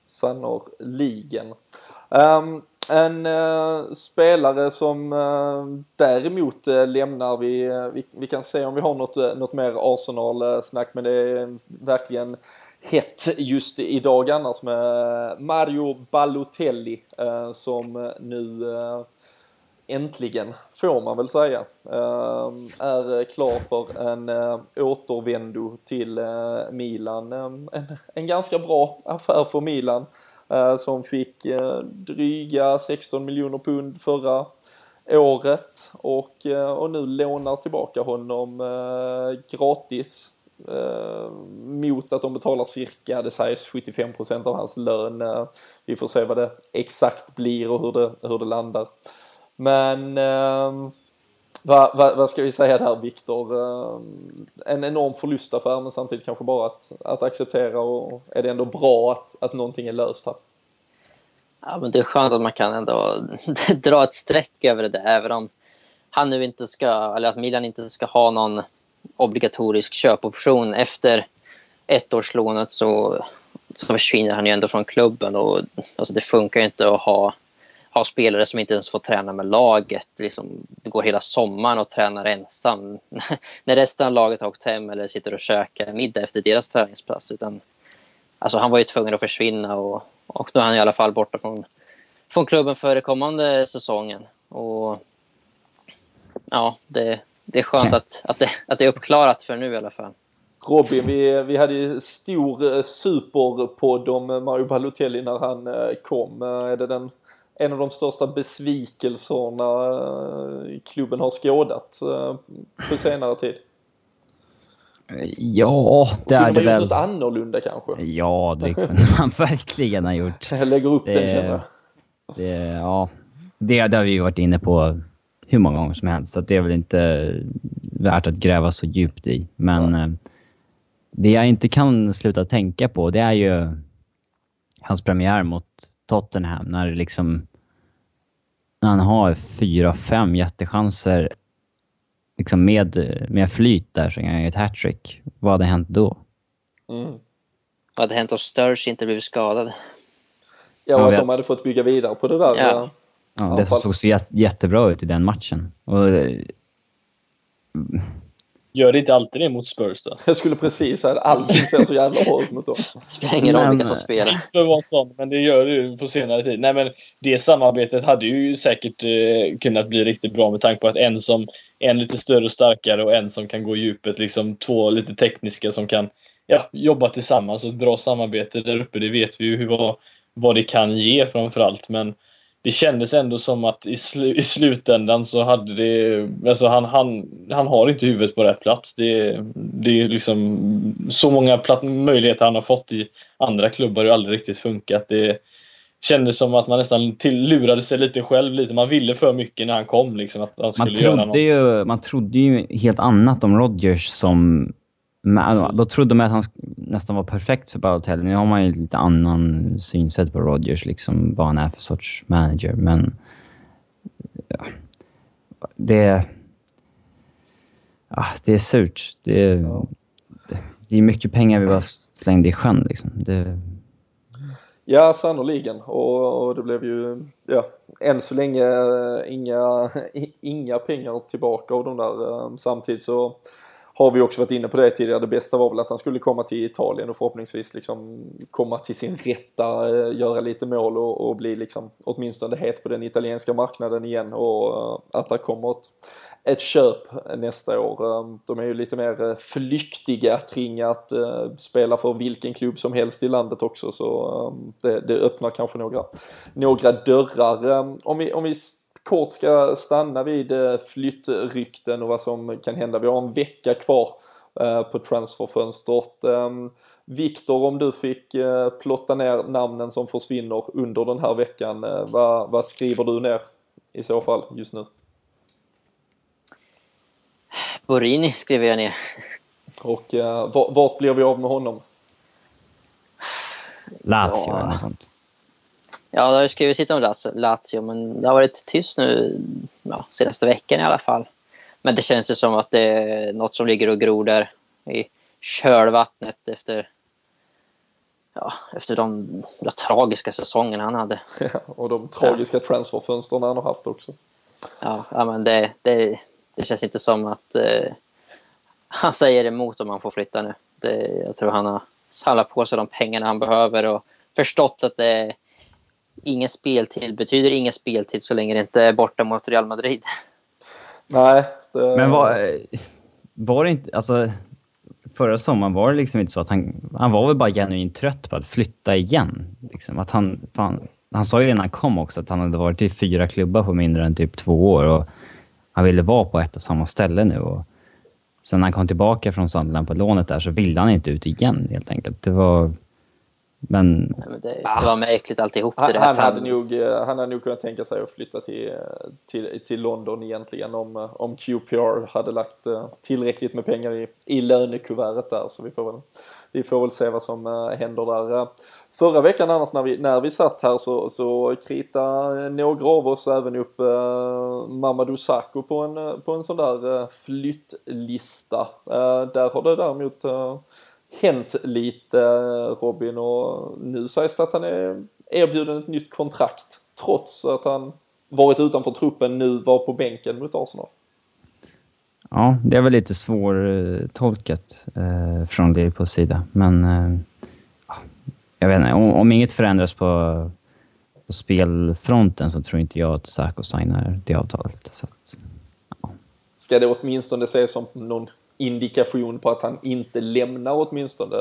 Sannoliken. Um, en uh, spelare som uh, däremot uh, lämnar vi, vi, vi, kan se om vi har något, något mer Arsenal-snack men det är verkligen hett just idag annars med Mario Balotelli som nu äntligen, får man väl säga, ehm, är klar för en återvändo till Milan. Ehm, en, en, ganska bra affär för Milan Eh, som fick eh, dryga 16 miljoner pund förra året och, eh, och nu lånar tillbaka honom gratis eh, mot att de betalar cirka, det sägs 75% av hans lön. Vi får se vad det exakt blir och hur det, hur det landar. Men eh, vad, vad, vad, ska vi säga där Viktor? Eh, en enorm förlustaffär men samtidigt kanske bara att, att acceptera och är det ändå bra att, att någonting är löst här? Ja, men det är skönt att man kan ändå dra ett streck över det även om han nu inte ska, eller att Milan inte ska ha någon obligatorisk köpoption efter ettårslånet så, så försvinner han ju ändå från klubben. Och, alltså det funkar ju inte att ha, ha spelare som inte ens får träna med laget. Liksom, det går hela sommaren och tränar ensam. När resten av laget har åkt hem eller sitter och käkar middag efter deras träningsplats. Utan, alltså han var ju tvungen att försvinna och, och nu är han i alla fall borta från, från klubben för kommande säsongen. Och ja, det, det är skönt att, att, det, att det är uppklarat för nu i alla fall. Robin, vi, vi hade ju stor eh, superpodd om Mario Balotelli när han eh, kom. Eh, är det den, en av de största besvikelserna klubben har skådat på senare tid? Ja, det är det väl. Kunde man gjort något annorlunda kanske? Ja, det kunde man verkligen ha gjort. Jag lägger upp det, den känner jag. Det, ja, det, det har vi varit inne på hur många gånger som helst. Så det är väl inte värt att gräva så djupt i. Men ja. Eh, det jag inte kan sluta tänka på, det är ju hans premiär mot Tottenham. När det liksom... När han har fyra, fem jättechanser liksom med, med flyt där så kan han ett hattrick. Vad hade hänt då? Mm. Vad hade hänt om Sturge inte blivit skadad? Ja, och att de hade fått bygga vidare på det där. Ja. Ja, det såg så jättebra ut i den matchen. Och, Gör det inte alltid det mot Spurs då? Jag skulle precis säga att allting ser så jävla ut mot dem. Det spelar ingen roll Men- vilka som spelar. För att vara sån, men det gör det ju på senare tid. Nej, men det samarbetet hade ju säkert eh, kunnat bli riktigt bra med tanke på att en som en lite större och starkare och en som kan gå i djupet. Liksom två lite tekniska som kan ja, jobba tillsammans och ett bra samarbete där uppe. Det vet vi ju hur, vad, vad det kan ge framförallt. Men det kändes ändå som att i, slu, i slutändan så hade det... Alltså han, han, han har inte huvudet på rätt plats. Det, det är liksom så många möjligheter han har fått i andra klubbar har aldrig riktigt funkat. Det kändes som att man nästan till, lurade sig lite själv. lite. Man ville för mycket när han kom. Liksom, att han Man skulle göra något. trodde, ju, man trodde ju helt annat om Rodgers som... Men, alltså, då trodde man att han nästan var perfekt för Balotelli. Nu har man ju lite annan synsätt på Rodgers, liksom vad han är för sorts manager. Men... Ja, det... Ja, det är surt. Det är, det, det är mycket pengar vi bara slängde i sjön. Liksom. Det, Ja, sannoliken. Och, och det blev ju, ja, än så länge eh, inga, inga pengar tillbaka av de där. eh, Samtidigt så har vi också varit inne på det tidigare. Det bästa var väl att han skulle komma till Italien och förhoppningsvis liksom komma till sin rätta, eh, göra lite mål och, och bli liksom åtminstone het på den italienska marknaden igen och eh, att det kommer ett, ett köp nästa år. Ehm, de är ju lite mer eh, flyktiga kring att spela för vilken klubb som helst i landet också så ehm, det, det öppnar kanske några, några dörrar. Ehm, om vi, om vi kort ska stanna vid eh, flyttrykten och vad som kan hända. Vi har en vecka kvar eh, på transferfönstret. Eh, Viktor, om du fick eh, plotta ner namnen som försvinner under den här veckan, vad, vad skriver du ner i så fall just nu? Borini skriver jag ner. Och va- vart blir vi av med honom? Lazio Ja. eller något sånt. Ja, det har ju skrivits lite om Lazio- men det har varit tyst nu ja, senaste veckan i alla fall. Men det känns ju som att det är något som ligger och gror där i kölvattnet efter, ja, efter de ja, tragiska säsongerna han hade. och de tragiska transferfönstren han har haft också. Ja, ja men det, det, det känns inte som att eh, han säger emot om han får flytta nu. Det, jag tror han har samlat på sig de pengarna han behöver och förstått att det ingen speltid betyder ingen speltid så länge det inte är borta mot Real Madrid. Nej, det, Men var, var det inte... Alltså, förra sommaren var det liksom inte så att han... Han var väl bara genuint trött på att flytta igen. Liksom. Att han, fan, han sa ju innan han kom också att han hade varit i fyra klubbar på mindre än typ två år. Och han ville vara på ett och samma ställe nu. Och sen när han kom tillbaka från Sunderland på lånet där så ville han inte ut igen helt enkelt. Det var... Men... Men det, det var märkligt alltihop. Han, det han, att hade nog, eh, han hade nog kunnat tänka sig att flytta till, eh, till, till London egentligen om, eh, om QPR hade lagt tillräckligt med pengar i, i lönekuvertet där. Så vi får väl, vi får väl se vad som händer där. Förra veckan annars när vi, när vi satt här så, så kritade några av oss även upp eh, Mamadou Sakho på en, på en sån där eh, flyttlista. Eh, där har det däremot eh, hänt lite eh, Robin och nu sägs det att han är erbjuden ett nytt kontrakt trots att han varit utanför truppen nu var på bänken mot Arsenal. Ja, det är väl lite svårtolkat eh, från Liverpools sida. Men eh, ja, jag vet inte, om, om inget förändras på, på spelfronten så tror inte jag att Sako signar det avtalet. Så att, Ska det åtminstone ses som någon indikation på att han inte lämnar åtminstone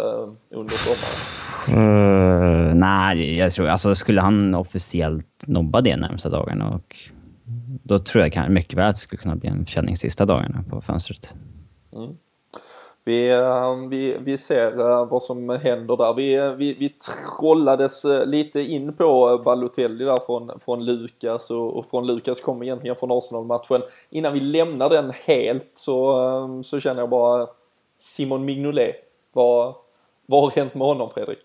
under sommaren? Eh, nej, jag tror... Alltså skulle han officiellt nobba det närmsta dagarna och då tror jag kan, mycket väl att det skulle kunna bli en försäljning sista dagarna på fönstret. Vi, eh, vi, vi ser eh, vad som händer där. Vi, eh, vi, vi trollades lite in på Balotelli där från, från Lukas och, och från Lukas kom egentligen från Arsenal-matchen. Innan vi lämnar den helt så, så känner jag bara Simon Mignolet. Vad, vad har hänt med honom Fredrik?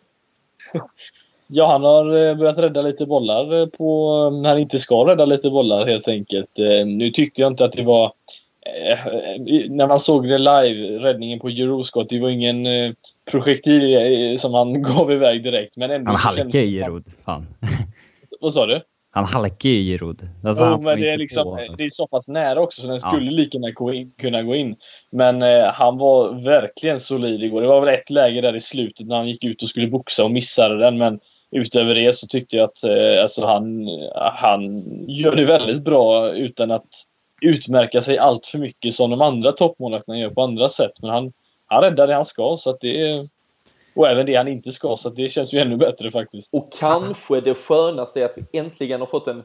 Ja, han har börjat rädda lite bollar på när han inte ska rädda lite bollar helt enkelt. Nu tyckte jag inte att det var eh, När man såg det live, räddningen på Euroscott, det var ingen eh, projektil eh, som han gav iväg direkt. Men ändå Han det- i Giroud, fan. Vad sa du? Han halkar ju Giroud. Alltså, jo, men det är, liksom, på- det är så pass nära också så den Ja. skulle lika gärna gå in, kunna gå in. Men eh, han var verkligen solid igår. Det var väl ett läge där i slutet när han gick ut och skulle boxa och missade den. Men utöver det så tyckte jag att eh, alltså han, han gör det väldigt bra utan att utmärka sig allt för mycket som de andra toppmålvakterna gör på andra sätt. Men han, han räddar det han ska. Så att det är, och även det han inte ska. Så att det känns ju ännu bättre faktiskt. Och kanske det skönaste är att vi äntligen har fått en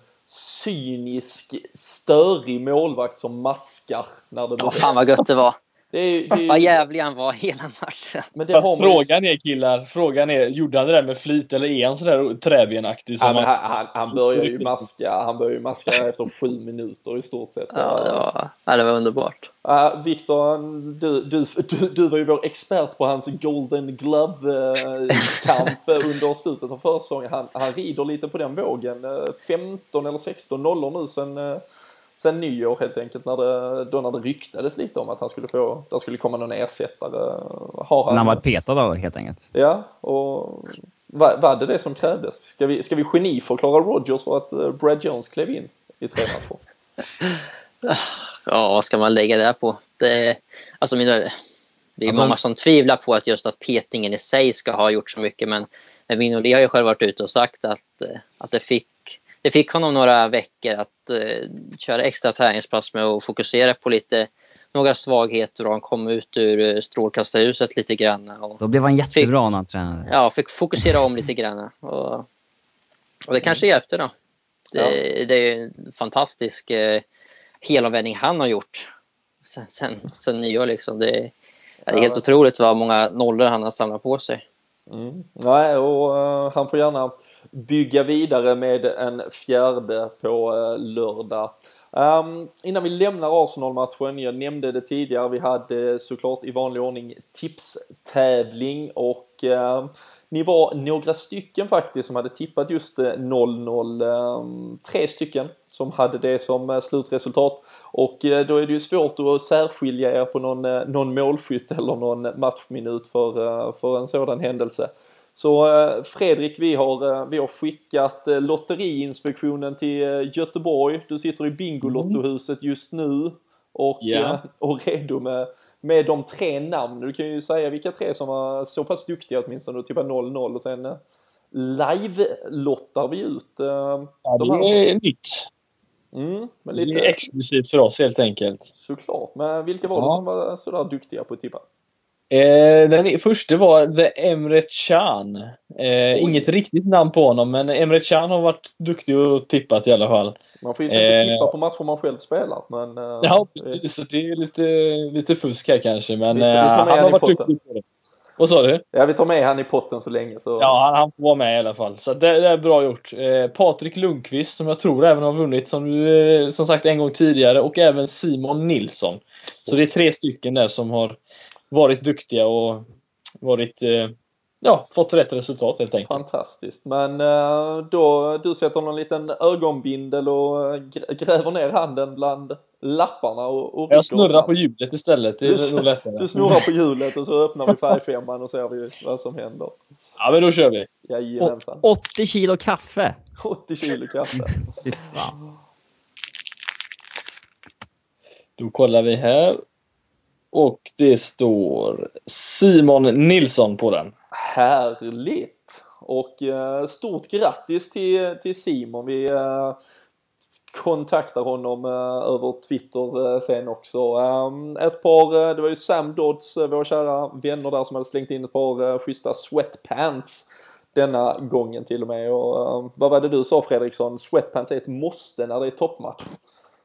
cynisk, störig målvakt som maskar när det Ja, behövs. fan vad gött det var. Det är, det är, Vad jävlig han var hela matchen. men Fast man frågan är killar, frågan är, gjorde han det där med flit eller är han sådär träbenaktig? som Ja, han- han, han, han börjar ju maska, han börjar ju maska efter sju minuter i stort sett. Ja, det var, ja, det var underbart. Uh, Viktor, du, du, du, du var ju vår expert på hans Golden Glove-kamp under slutet av försäsongen. Han, han rider lite på den vågen. Eh, 15 eller 16 nollor nu sen, eh, sen nyår helt enkelt. När det, då när det ryktades lite om att han skulle få, där skulle komma någon ersättare. Har När han var petad då, helt enkelt. Ja, och var, var det det som krävdes? Ska vi, ska vi geniförklara Rodgers för att eh, Brad Jones klev in i tre matcher? Ja, vad ska man lägga det här på? Det, alltså mina, det är Alltså- många som tvivlar på att just att petningen i sig ska ha gjort så mycket. Men men Minoli har ju själv varit ute och sagt att, eh, att det, fick, det fick honom några veckor att uh, köra extra träningspass med och fokusera på lite några svagheter och han kom ut ur eh, strålkastarljuset lite grann. Och, Då blev han jättebra när han tränade. ja, fick fokusera om lite grann. Och, och det kanske hjälpte då. Det, det är en fantastisk eh, helomvändning han har gjort sen, sen, sen nyår. Liksom. Det, är- det är helt Ja. otroligt vad många nollor han har samlat på sig. Mm. Nej, och eh, han får gärna bygga vidare med en fjärde på eh, lördag. Um, innan vi lämnar Arsenal-matchen, jag nämnde det tidigare, vi hade såklart i vanlig ordning tipstävling och uh, ni var några stycken faktiskt som hade tippat just eh, 0-0. Ehm, tre stycken som hade det som slutresultat. Och då är det ju svårt att särskilja er på någon, någon målskytt eller någon matchminut för, för en sådan händelse. Så eh, Fredrik, vi har, eh, vi har skickat eh, Lotteriinspektionen till Göteborg. Du sitter i Bingolottohuset just nu och, eh, och redo med, med de tre namn. Du kan ju säga vilka tre som var så pass duktiga åtminstone tippa 0-0 och sen live-lottar vi ut eh, Ja, de det är nytt. Mm, men Det lite är exklusivt för oss helt enkelt. såklart. Men vilka var det Ja. som var sådär duktiga på att tippa? Eh, den första var The Emre Can. Eh, inget riktigt namn på honom, men Emre Can har varit duktig och tippat i alla fall. Man får ju inte Eh. tippa på matcher man själv spelar. Men, eh, Ja, precis. Så det är lite, lite fusk här kanske, men vi eh, han har varit potten. duktig på det. Vad sa du? Ja, vi tar med han i potten så länge så. Ja, han, han får vara med i alla fall. Så det, det är bra gjort. Eh, Patrik Lundqvist, som jag tror även har vunnit, som, du, eh, som sagt en gång tidigare, och även Simon Nilsson. Så det är tre stycken där som har varit duktiga och varit, eh, ja, fått rätt resultat helt enkelt. Fantastiskt. Men eh, då, du sätter någon liten ögonbindel och eh, grä- gräver ner handen bland lapparna och, och Jag snurrar på hjulet istället. Det Du- är nog lättare. Du snurrar på hjulet och så öppnar vi färgfemman och ser vi vad som händer. Ja, men då kör vi. Jajamensan. 80 kilo kaffe! 80 kilo kaffe. Fy fan. Då kollar vi här. Och det står Simon Nilsson på den. Härligt! Och eh, stort grattis till, till Simon. Vi eh, kontaktar honom eh, över Twitter eh, sen också. Ehm, ett par, eh, det var ju Sam Dodds, eh, våra kära vänner där som hade slängt in ett par schyssta sweatpants denna gången till och med. Och, ehm, vad var det du sa Fredriksson? Sweatpants är ett måste när det är toppmatch.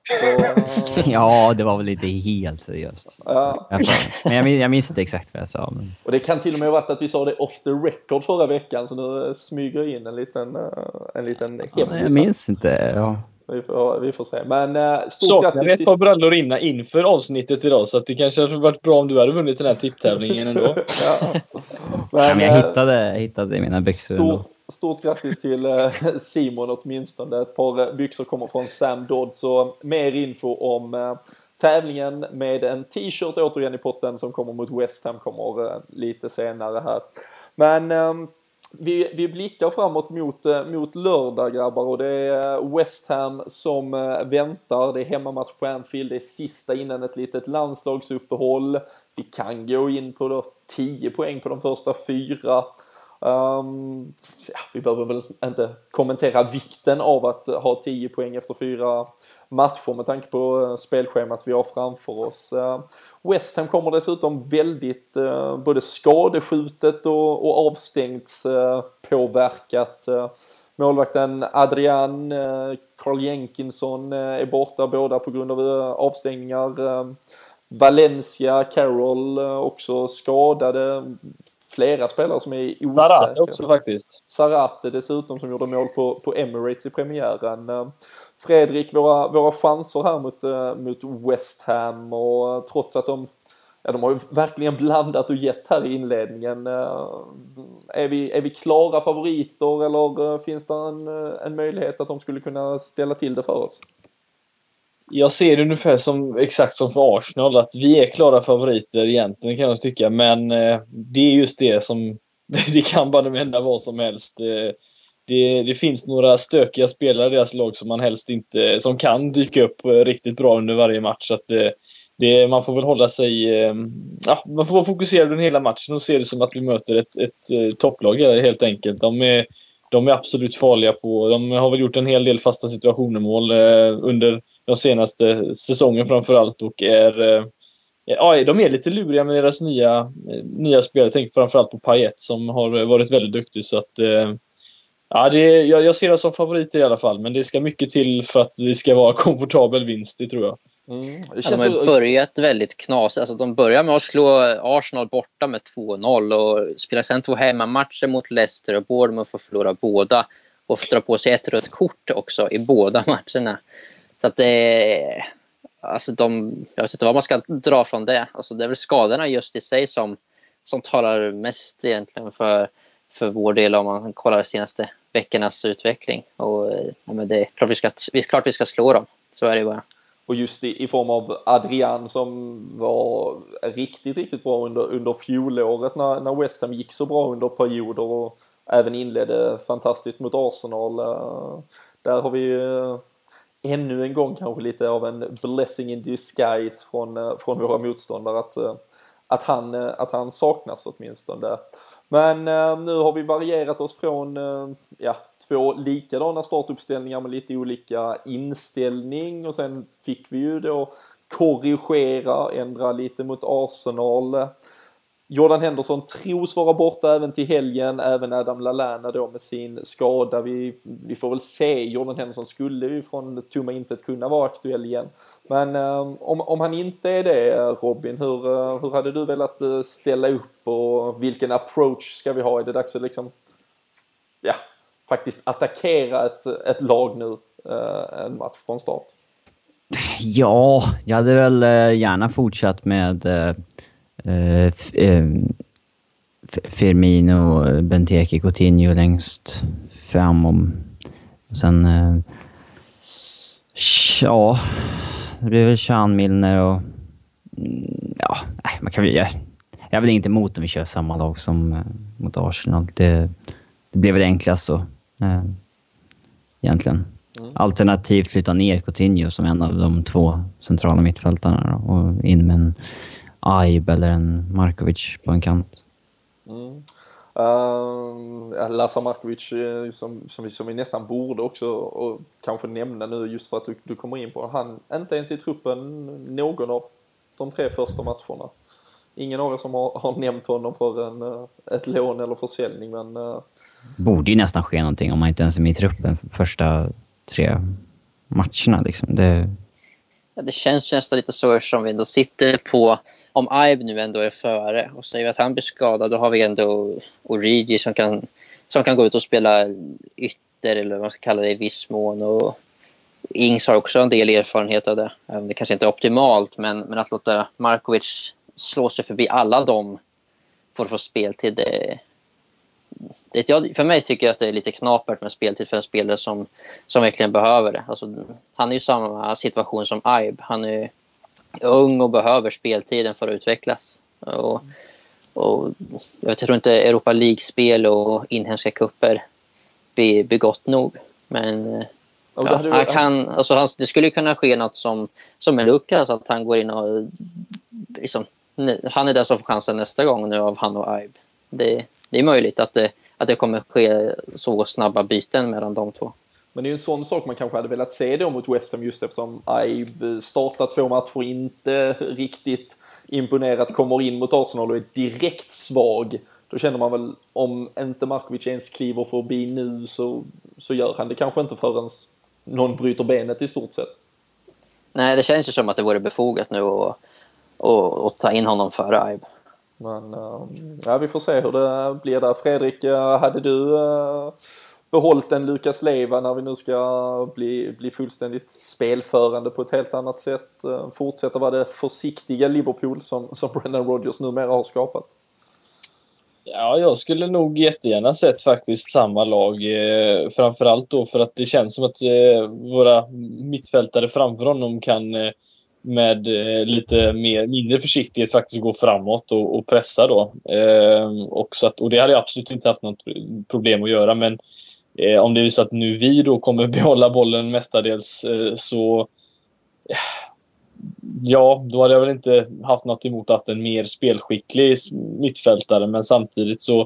Så, Ja, det var väl inte helt seriöst. ja. Men jag, jag minns inte exakt vad jag sa. Men... Och det kan till och med ha varit att vi sa det off the record förra veckan så nu smyger in en liten, eh, en liten Ja, hemlis. jag minns inte. Ja. Vi får, vi får se. Men eh, stort Saknar grattis ett till... par brallor innan inför avsnittet idag så att det kanske hade varit bra om du hade vunnit den här tipptävlingen ändå. ja. Ja, Men, jag eh, hittade, hittade i mina byxor ändå. stort, stort grattis till eh, Simon åtminstone. Ett par eh, byxor kommer från Sam Dodd. Så mer info om eh, tävlingen med en t-shirt återigen i potten som kommer mot West Ham kommer eh, lite senare här. Men ehm, vi, vi blickar framåt mot, eh, mot lördag grabbar och det är eh, West Ham som eh, väntar. Det är hemmamatch på Anfield, det är sista innan ett litet landslagsuppehåll. Vi kan gå in på då 10 poäng på de första fyra. Um, ja, vi behöver väl inte kommentera vikten av att ha 10 poäng efter fyra matcher med tanke på spelschemat vi har framför oss. Ehm, West Ham kommer dessutom väldigt uh, både skadeskjutet och, och avstängts uh, påverkat. Uh, målvakten Adrian, uh, Carl Jenkinson är borta båda på grund av avstängningar. Valencia, Carroll också skadade. Flera spelare som är osäkra. Sarate också faktiskt. Sarate dessutom som gjorde mål på, på Emirates i premiären. Fredrik, våra, våra chanser här mot, eh, mot West Ham och eh, trots att de Ja, de har ju verkligen blandat och gett här i inledningen. Eh, är, vi, är vi klara favoriter eller finns det en, en möjlighet att de skulle kunna ställa till det för oss? Jag ser det ungefär som, exakt som för Arsenal, att vi är klara favoriter egentligen kan jag tycka, men det är just det som, det kan bara hända vad som helst det, det, finns några stökiga spelare i deras lag som man helst inte, som kan dyka upp eh, riktigt bra under varje match. Så att det, det, man får väl hålla sig, eh, ja, man får vara fokuserad under hela matchen och se det som att vi möter ett, ett, topplag helt enkelt. De är, de är absolut farliga på, de har väl gjort en hel del fasta situationer mål under den senaste säsongen framförallt och är Ja, de är lite luriga med deras nya, nya spelare. Jag tänker framförallt på Payet som har varit väldigt duktig. Så att, Ja, det, jag, jag ser det som favoriter i alla fall, men det ska mycket till för att det ska vara komfortabel vinst, det tror jag. Mm. Det ja, de har börjat väldigt knasigt. Alltså, de börjar med att slå Arsenal borta med 2-0 och spelar sen två hemmamatcher mot Leicester och Bournemouth får förlora båda och dra på sig ett rött kort också i båda matcherna. Så att det Alltså de, jag vet inte vad man ska dra från det. Alltså det är väl skadorna just i sig som, som talar mest egentligen för, för vår del om man kollar de senaste veckornas utveckling. Och, eh, ja, men det är klart vi, ska, klart vi ska slå dem, så är det bara. Och just i, i form av Adrian som var riktigt, riktigt bra under, under fjolåret när, när West Ham gick så bra under perioder och även inledde fantastiskt mot Arsenal. Eh, där har vi ju ännu en gång kanske lite av en blessing in disguise från, från våra motståndare att, att, han, att han saknas åtminstone. Men eh, nu har vi varierat oss från eh, ja, två likadana startuppställningar med lite olika inställning och sen fick vi ju då korrigera, ändra lite mot Arsenal. Jordan Henderson tros vara borta även till helgen, även Adam Lallana då med sin skada. Vi, vi får väl se, Jordan Henderson skulle ju från tomma intet kunna vara aktuell igen. Men um, om, om han inte är det Robin, hur, eh, hur hade du velat eh, ställa upp och vilken approach ska vi ha? Är det dags att liksom, ja, faktiskt attackera ett, ett lag nu, uh, en match från start? Ja, jag hade väl gärna fortsatt med eh, Firmino, Benteke, Coutinho längst fram. Och sen... Eh, ja, det blir väl Sean Milner och... Mm, ja, man kan väl... Jag, jag är väl inte emot om vi kör samma lag som eh, mot Arsenal. Det, det blir väl enklast så. Eh, egentligen. Mm. Alternativt flytta ner Coutinho som en av de två centrala mittfältarna och in med en Aib eller en Markovic på en kant. Mm. Uh, Lazar Markovic eh, som, som, vi, som vi nästan borde också och kanske nämna nu just för att du, du kommer in på han inte ens i truppen någon av de tre första matcherna. Ingen av er som har, har nämnt honom för en, eh, ett lån eller försäljning men... Uh... Borde ju nästan ske någonting om man inte ens är med i truppen för första tre matcherna liksom. Det... Ja, det känns nästan lite så som vi ändå sitter på om Ibe nu ändå är före och säger att han blir skadad, då har vi ändå Origi som kan, som kan gå ut och spela ytter eller vad man ska kalla det i viss mån. Och Ings har också en del erfarenhet av det. Även det kanske inte är optimalt, men, men att låta Markovic slå sig förbi alla dem för att få speltid, det, det, för mig tycker jag att det är lite knapert med speltid för en spelare som, som verkligen behöver det. Alltså, han är ju i samma situation som Ibe. Han är ung och behöver speltiden för att utvecklas. Och, och jag tror inte Europa League-spel och inhemska kupper blir, gott nog. Men ja, han kan, alltså, han, det skulle kunna ske något som, som med Lukas, att han går in och liksom, han är den som får chansen nästa gång nu av han och Aib. Det, det är möjligt att det, att det kommer ske så snabba byten mellan de två. Men det är ju en sån sak man kanske hade velat se då mot West Ham just eftersom Ibe startar två matcher inte riktigt imponerat, kommer in mot Arsenal och är direkt svag. Då känner man väl om inte Markovic ens kliver förbi nu så, så gör han det kanske inte förrän någon bryter benet i stort sett. Nej, det känns ju som att det vore befogat nu att och, och ta in honom före Aib. Men eh, ja, vi får se hur det blir där. Fredrik, eh, hade du eh, behållit en Lukas Leiva när vi nu ska bli, bli fullständigt spelförande på ett helt annat sätt? Eh, fortsätta vara det försiktiga Liverpool som, som Brendan Rodgers numera har skapat? Ja, jag skulle nog jättegärna sett faktiskt samma lag. Eh, framförallt då för att det känns som att eh, våra mittfältare framför honom kan eh, med eh, lite mer, mindre försiktighet faktiskt gå framåt och, och pressa då. Eh, och, så att, och det hade jag absolut inte haft något problem att göra. Men eh, om det är så att nu vi då kommer behålla bollen mestadels eh, så eh, Ja, då hade jag väl inte haft något emot att ha en mer spelskicklig mittfältare, men samtidigt så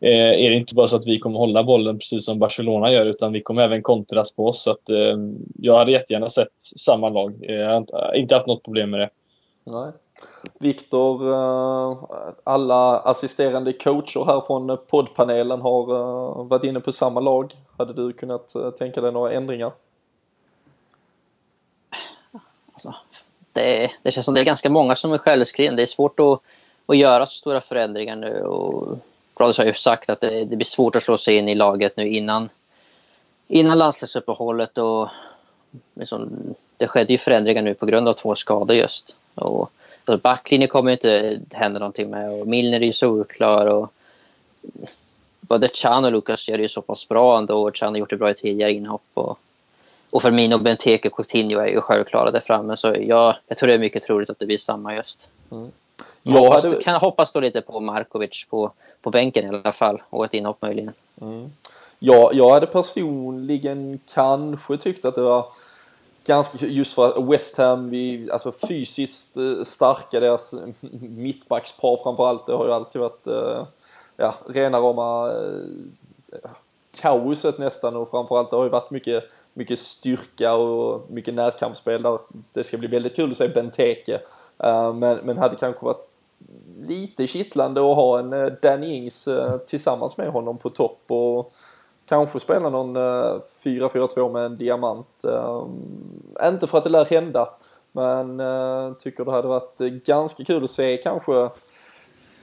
eh, är det inte bara så att vi kommer hålla bollen precis som Barcelona gör, utan vi kommer även kontras på oss. Så att, eh, jag hade jättegärna sett samma lag. Eh, jag har inte, inte haft något problem med det. Nej. Viktor, eh, alla assisterande coacher här från poddpanelen har eh, varit inne på samma lag. Hade du kunnat eh, tänka dig några ändringar? Alltså, det, det känns som det är ganska många som är självskrivna. Det är svårt att, att göra så stora förändringar nu. Och Brothers har ju sagt att det, det blir svårt att slå sig in i laget nu innan, innan landslagsuppehållet. Och liksom, det skedde ju förändringar nu på grund av två skador just. Och, alltså backlinjen kommer ju inte hända någonting med och Milner är ju så oklar. Och, både Chan och Lucas gör det ju så pass bra ändå och Chan har gjort det bra i tidigare inhopp. Och, och Firmino, Benteke och Coutinho är ju självklara där framme. Så jag, jag tror det är mycket troligt att det blir samma just. Jag Jag hoppas, hade- kan hoppas då lite på Markovic på, på bänken i alla fall. Och ett inhopp möjligen. Ja, jag hade personligen kanske tyckt att det var ganska, just för att West Ham, vi, alltså fysiskt eh, starka, deras mittbackspar framförallt, det har ju alltid varit, eh, ja, rena rama eh, kaoset nästan och framförallt det har ju varit mycket, mycket styrka och mycket närkampsspel där. Det ska bli väldigt kul att se Benteke, eh, men, men hade kanske varit lite kittlande att ha en eh, Danny Ings eh, tillsammans med honom på topp och kanske spela någon eh, 4-4-2 med en diamant. Eh, inte för att det lär hända, men eh, tycker det hade varit ganska kul att se kanske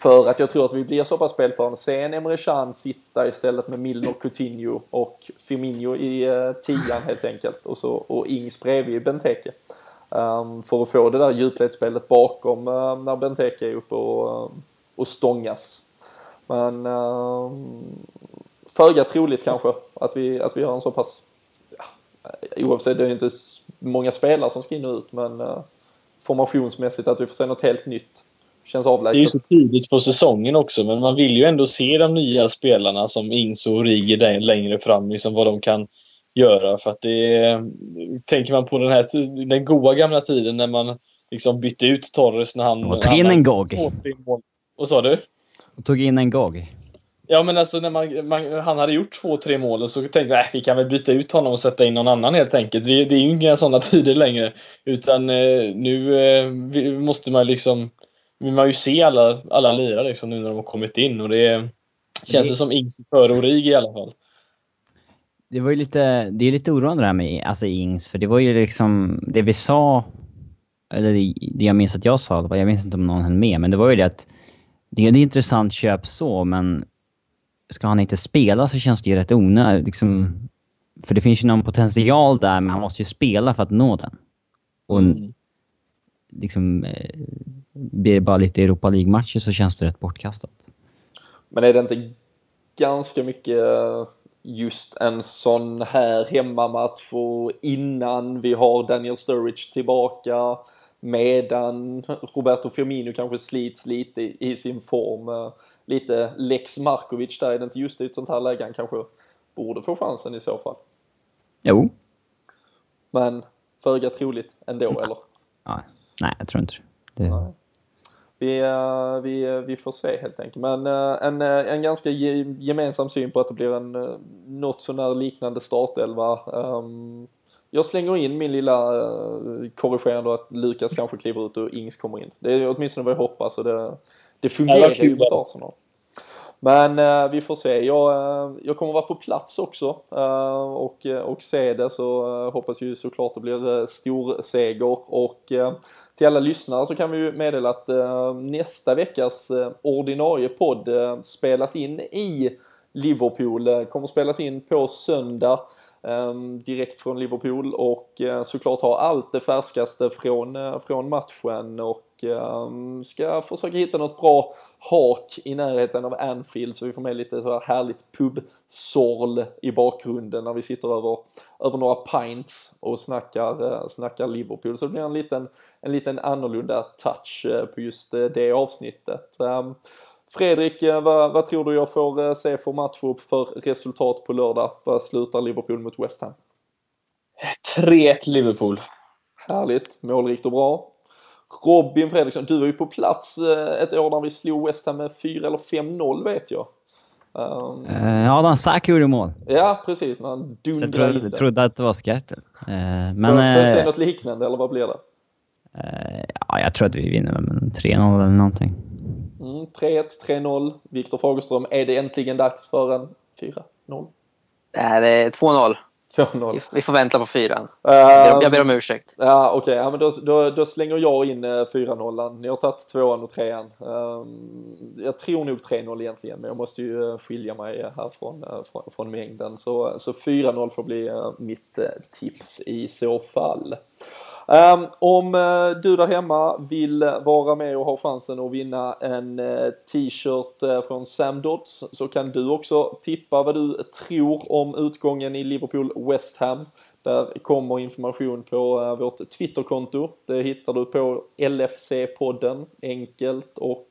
för att jag tror att vi blir så pass spelförande. Se en Emre Can sitta istället med Milner, Coutinho och Firmino i eh, tian helt enkelt och, så, och Ings bredvid Benteke. Um, för att få det där djupledsspelet bakom uh, när Benteke är uppe och, uh, och stångas. Men ehm, föga troligt kanske att vi, att vi har en så pass, ja, oavsett det är ju inte många spelare som ska in och ut men uh, formationsmässigt att vi får se något helt nytt. Känns Det är ju avlägset. så tidigt på säsongen också, men man vill ju ändå se de nya spelarna som Ings och Rigi längre fram, liksom vad de kan göra. För att det är, Tänker man på den här den goda gamla tiden när man liksom bytte ut Torres när han... Och tog han in en Gog. Vad sa du? Och tog in en Gog. Ja men alltså när man, man, han hade gjort två, tre mål och så tänkte jag äh, vi kan väl byta ut honom och sätta in någon annan helt enkelt. Vi, det är ju inga sådana tider längre. Utan eh, nu eh, måste man liksom vill man ju se alla, alla lirare liksom, nu när de har kommit in och det känns det som Ings före Origi i alla fall. Det var ju lite, det är lite oroande det här med alltså Ings, för det var ju liksom det vi sa, eller det, det jag minns att jag sa, jag minns inte om någon hann med, men det var ju det att det är ett intressant köp så, men ska han inte spela så känns det ju rätt onödigt. Liksom, för det finns ju någon potential där, men han måste ju spela för att nå den. Och Mm. liksom, eh, blir det bara lite Europa League-matcher så känns det rätt bortkastat. Men är det inte ganska mycket eh, just en sån här hemmamatch och innan vi har Daniel Sturridge tillbaka. medan Roberto Firmino kanske slits lite i, i sin form. Lite Lex Markovic där, är det inte just i ett sånt här läge han kanske borde få chansen i så fall? Jo. Men föga troligt ändå, Nej. eller? Nej, jag tror inte det. Nej. Vi, eh, vi, eh, vi får se helt enkelt. Men eh, en, en ganska ge, gemensam syn på att det blir en något sånär liknande startelva. Ehm, jag slänger in min lilla uh, korrigerande att Lukas kanske kliver ut och Ings kommer in. Det är åtminstone vad jag hoppas och det, det fungerar ju mot. Arsenal. Men eh, vi får se. Jag, eh, jag kommer vara på plats också eh, och, och se det så eh, hoppas ju såklart det blir eh, stor seger och eh, till alla lyssnare så kan vi ju meddela att eh, nästa veckas eh, ordinarie podd eh, spelas in i Liverpool, eh, kommer spelas in på söndag eh, Ehm, direkt från Liverpool och eh, såklart ha allt det färskaste från, eh, från matchen och ehm, ska försöka hitta något bra hak i närheten av Anfield så vi får med lite så här härligt pubsorl i bakgrunden när vi sitter över, över några pints och snackar, eh, snackar Liverpool. Så det blir en liten, en liten annorlunda touch på just det avsnittet. Ehm, Fredrik, eh, vad, vad tror du jag får eh, se för matchup för resultat på lördag? Vad slutar Liverpool mot West Ham? 3-1 Liverpool. Härligt, målrikt och bra. Robin Fredriksson, du var ju på plats eh, ett år när vi slog West Ham med 4 eller 5-0 vet jag. Uh, Adam Sack gjorde mål. ja, precis, när han Så jag dundrade in trodde, trodde att det var. Uh, men Får, jag se något liknande eller vad blir det? ja, jag tror att vi vinner med 3-0 eller någonting. Mm, 3-1, 3-0. Viktor Fagerström, är det äntligen dags för en 4-0? Nej, det är 2-0. 2-0. Vi- får vänta på fyran. Ehm, Jag, ber om ursäkt. Ja okej, ja, men då, då, då slänger jag in eh, 4-0. Ni har tagit tvåan och trean. Ehm, jag tror nog 3-0 egentligen, men jag måste ju eh, skilja mig här från, eh, från, från mängden. Så, så 4-0 får bli eh, mitt eh, tips i så fall. Um, om eh, du där hemma vill vara med och ha chansen att vinna en eh, t-shirt eh, från Sam Dodds så kan du också tippa vad du tror om utgången i Liverpool West Ham. Där kommer information på vårt Twitterkonto. Det hittar du på LFC-podden. Enkelt och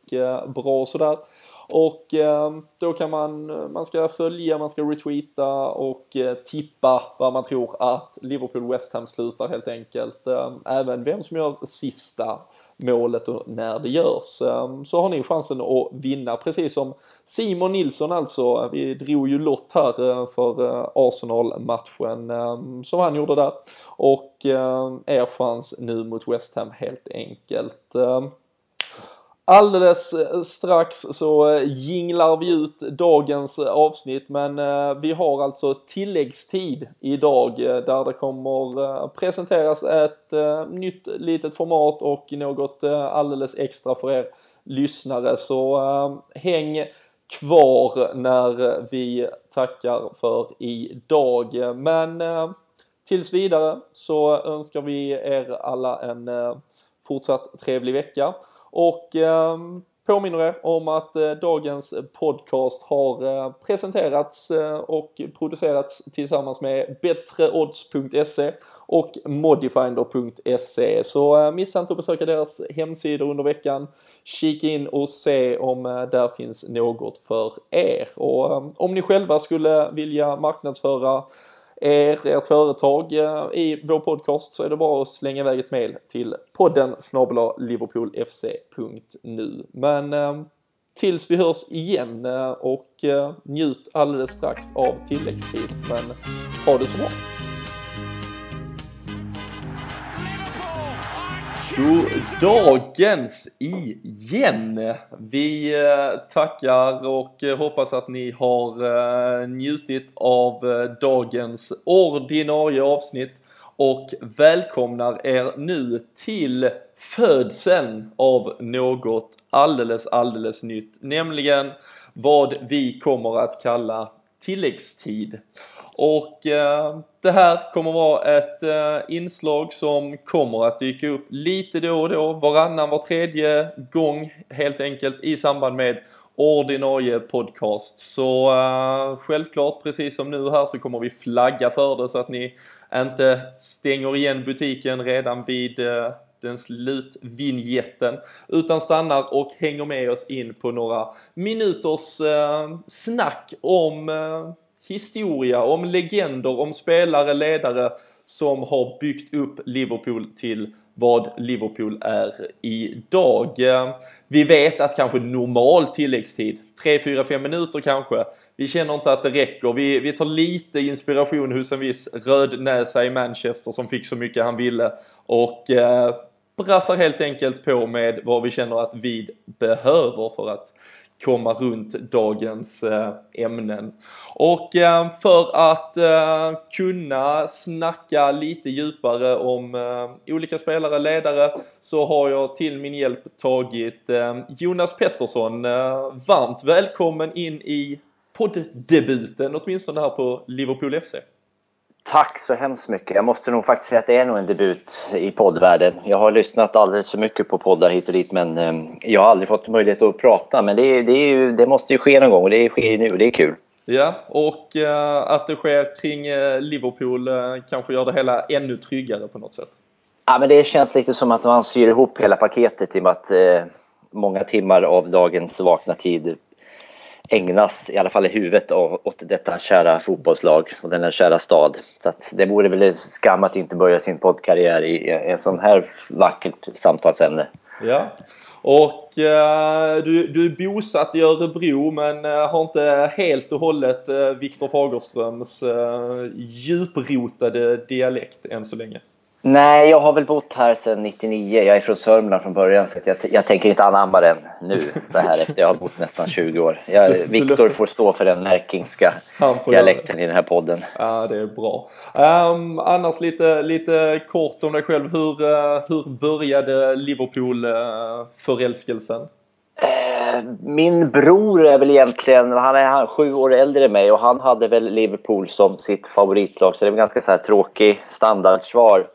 bra sådär. Och ehm, då kan man, man ska följa, man ska retweeta och eh, tippa vad man tror att Liverpool West Ham slutar helt enkelt. Ehm, även vem som gör sista målet och när det görs. Ehm, så har ni chansen att vinna precis som Simon Nilsson alltså. Vi drog ju lott här eh, för eh, Arsenal-matchen som han gjorde där. Och er chans nu mot West Ham helt enkelt. Alldeles eh, strax så eh, jinglar vi ut dagens eh, avsnitt men vi har alltså tilläggstid idag där det kommer presenteras ett nytt litet format och något alldeles extra för er lyssnare så häng kvar när vi tackar för idag. Men tills vidare så önskar vi er alla en fortsatt trevlig vecka. Och eh, påminner er om att eh, dagens podcast har eh, presenterats eh, och producerats tillsammans med bättreodds.se och modifinder.se. Så eh, missa inte att besöka deras hemsidor under veckan. Kika in och se om eh, där finns något för er. Och ehm, om ni själva skulle vilja marknadsföra er, ert företag i vår podcast så är det bara att slänga iväg ett mail till podden snabla liverpoolfc.nu. Men eh, tills vi hörs igen eh, och eh, njut alldeles strax av tilläggstid. Men ha det så bra! God dagens igen! Vi eh, tackar och eh, hoppas att ni har eh, njutit av dagens ordinarie avsnitt och välkomnar er nu till födseln av något alldeles, alldeles nytt, nämligen vad vi kommer att kalla tilläggstid. Och eh, det här kommer vara ett eh, inslag som kommer att dyka upp lite då och då, varannan, var tredje gång helt enkelt i samband med ordinarie podcast. Så eh, självklart, precis som nu här så kommer vi flagga för det så att ni inte stänger igen butiken redan vid eh, den slutvinjetten. Utan stannar och hänger med oss in på några minuters eh, snack om eh, historia, om legender, om spelare, ledare som har byggt upp Liverpool till vad Liverpool är idag. Vi vet att kanske normal tilläggstid, 3, 4, 5 minuter kanske. Vi känner inte att det räcker. Vi, vi tar lite inspiration hos en viss rödnäsa i Manchester som fick så mycket han ville och eh, brassar helt enkelt på med vad vi känner att vi behöver för att komma runt dagens eh, ämnen. Och eh, för att eh, kunna snacka lite djupare om olika spelare, ledare, så har jag till min hjälp tagit Jonas Pettersson. Varmt välkommen in i poddebuten, åtminstone här på Liverpool FC. Tack så hemskt mycket. Jag måste nog faktiskt säga att det är nog en debut i poddvärlden. Jag har lyssnat alldeles för mycket på poddar hit och dit men eh, jag har aldrig fått möjlighet att prata. Men det, det, ju, det måste ju ske någon gång och det sker ju nu och det är kul. Ja, och uh, att det sker kring uh, Liverpool kanske gör det hela ännu tryggare på något sätt. Ja, men det känns lite som att man syr ihop hela paketet i och med att många timmar av dagens vakna tid ägnas, i alla fall i huvudet, åt detta kära fotbollslag och denna kära stad. Så att det vore väl skam att inte börja sin poddkarriär i en sån här vackert samtalsämne. Ja, och eh, du, du är bosatt i Örebro men eh, har inte helt och hållet eh, Viktor Fagerströms eh, djuprotade dialekt än så länge. Nej, jag har väl bott här sedan 99. Jag är från Sörmland från början så jag, jag tänker inte anamma den nu så här efter jag har bott nästan 20 år. Viktor får stå för den närkingska dialekten i den här podden. Ja, det är bra. Um, annars lite, lite kort om dig själv. Hur, uh, hur började Liverpool-förälskelsen? Uh, min bror är väl egentligen, han är han, sju år äldre än mig och han hade väl Liverpool som sitt favoritlag så det är ganska så här tråkig standardsvar.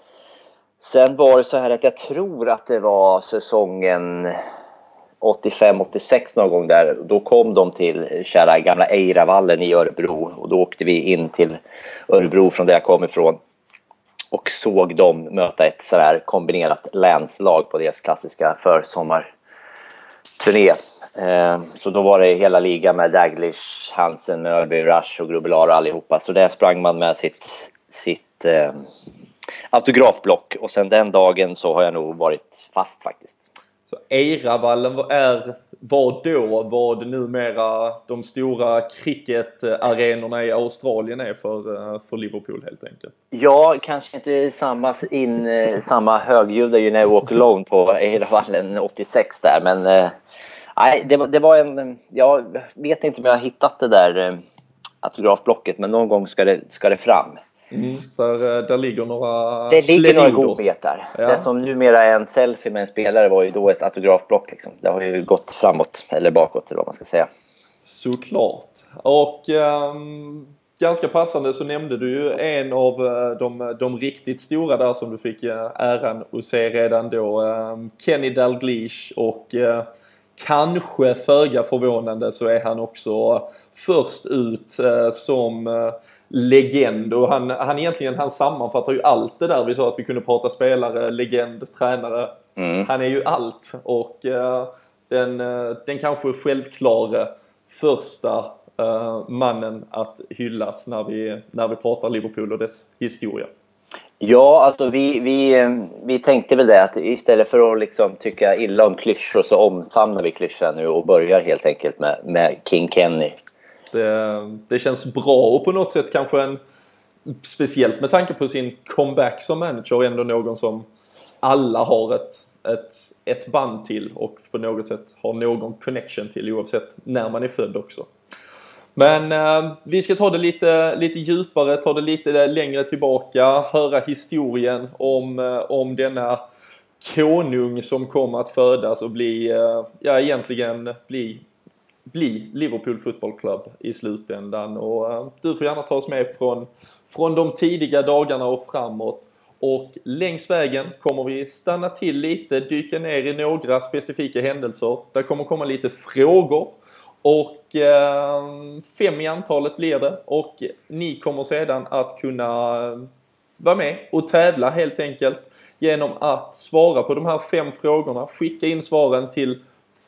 Sen var det så här att jag tror att det var säsongen 85-86 någon gång där. Då kom de till kära gamla Eiravallen i Örebro och då åkte vi in till Örebro från där jag kom ifrån och såg dem möta ett sådär kombinerat länslag på deras klassiska försommarturné. Ehm, så då var det hela ligan med Daglish, Hansen, Mörby, Rush och Grubbelar och allihopa. Så där sprang man med sitt, sitt ehm, autografblock och sen den dagen så har jag nog varit fast faktiskt. Så Eiravallen är vad då vad numera de stora cricketarenorna i Australien är för, eh, för Liverpool helt enkelt? Ja, kanske inte samma, in, eh, samma högljudda You Never Walk Alone på Eiravallen 86 där men eh, nej, det, det var en... Jag vet inte om jag har hittat det där autografblocket men någon gång ska det, ska det fram. Mm, där, eh, där ligger några Det ligger några godbitar. Ja. Det som numera är en selfie med en spelare var ju då ett autografblock. Liksom. Det har ju gått framåt, eller bakåt eller vad man ska säga. Såklart. Och um, ganska passande så nämnde du ju en av eh, de, de riktigt stora där som du fick eh, äran att se redan då. Um, Kenny Dalglish och uh, kanske föga förvånande så är han också först ut uh, som uh, legend och han, han egentligen han sammanfattar ju allt det där vi sa att vi kunde prata spelare, legend, tränare. Mm. Han är ju allt och uh, den, uh, den kanske självklara första uh, mannen att hyllas när vi, när vi pratar Liverpool och dess historia. Ja, alltså vi, vi, vi tänkte väl det att istället för att liksom tycka illa om klyschor så omfamnar vi klyschan nu och börjar helt enkelt med, med King Kenny. Det, det känns bra och på något sätt kanske en speciellt med tanke på sin comeback som manager ändå någon som alla har ett, ett, ett band till och på något sätt har någon connection till oavsett när man är född också. Men eh, vi ska ta det lite, lite djupare, ta det lite längre tillbaka, höra historien om, eh, om denna konung som kom att födas och bli, eh, ja egentligen bli bli Liverpool Football Club i slutändan. Och eh, du får gärna ta oss med från, från de tidiga dagarna och framåt. Och längs vägen kommer vi stanna till lite, dyka ner i några specifika händelser. Det kommer komma lite frågor. Och eh, fem i antalet blir det och ni kommer sedan att kunna eh, vara med och tävla helt enkelt genom att svara på de här fem frågorna. Skicka in svaren till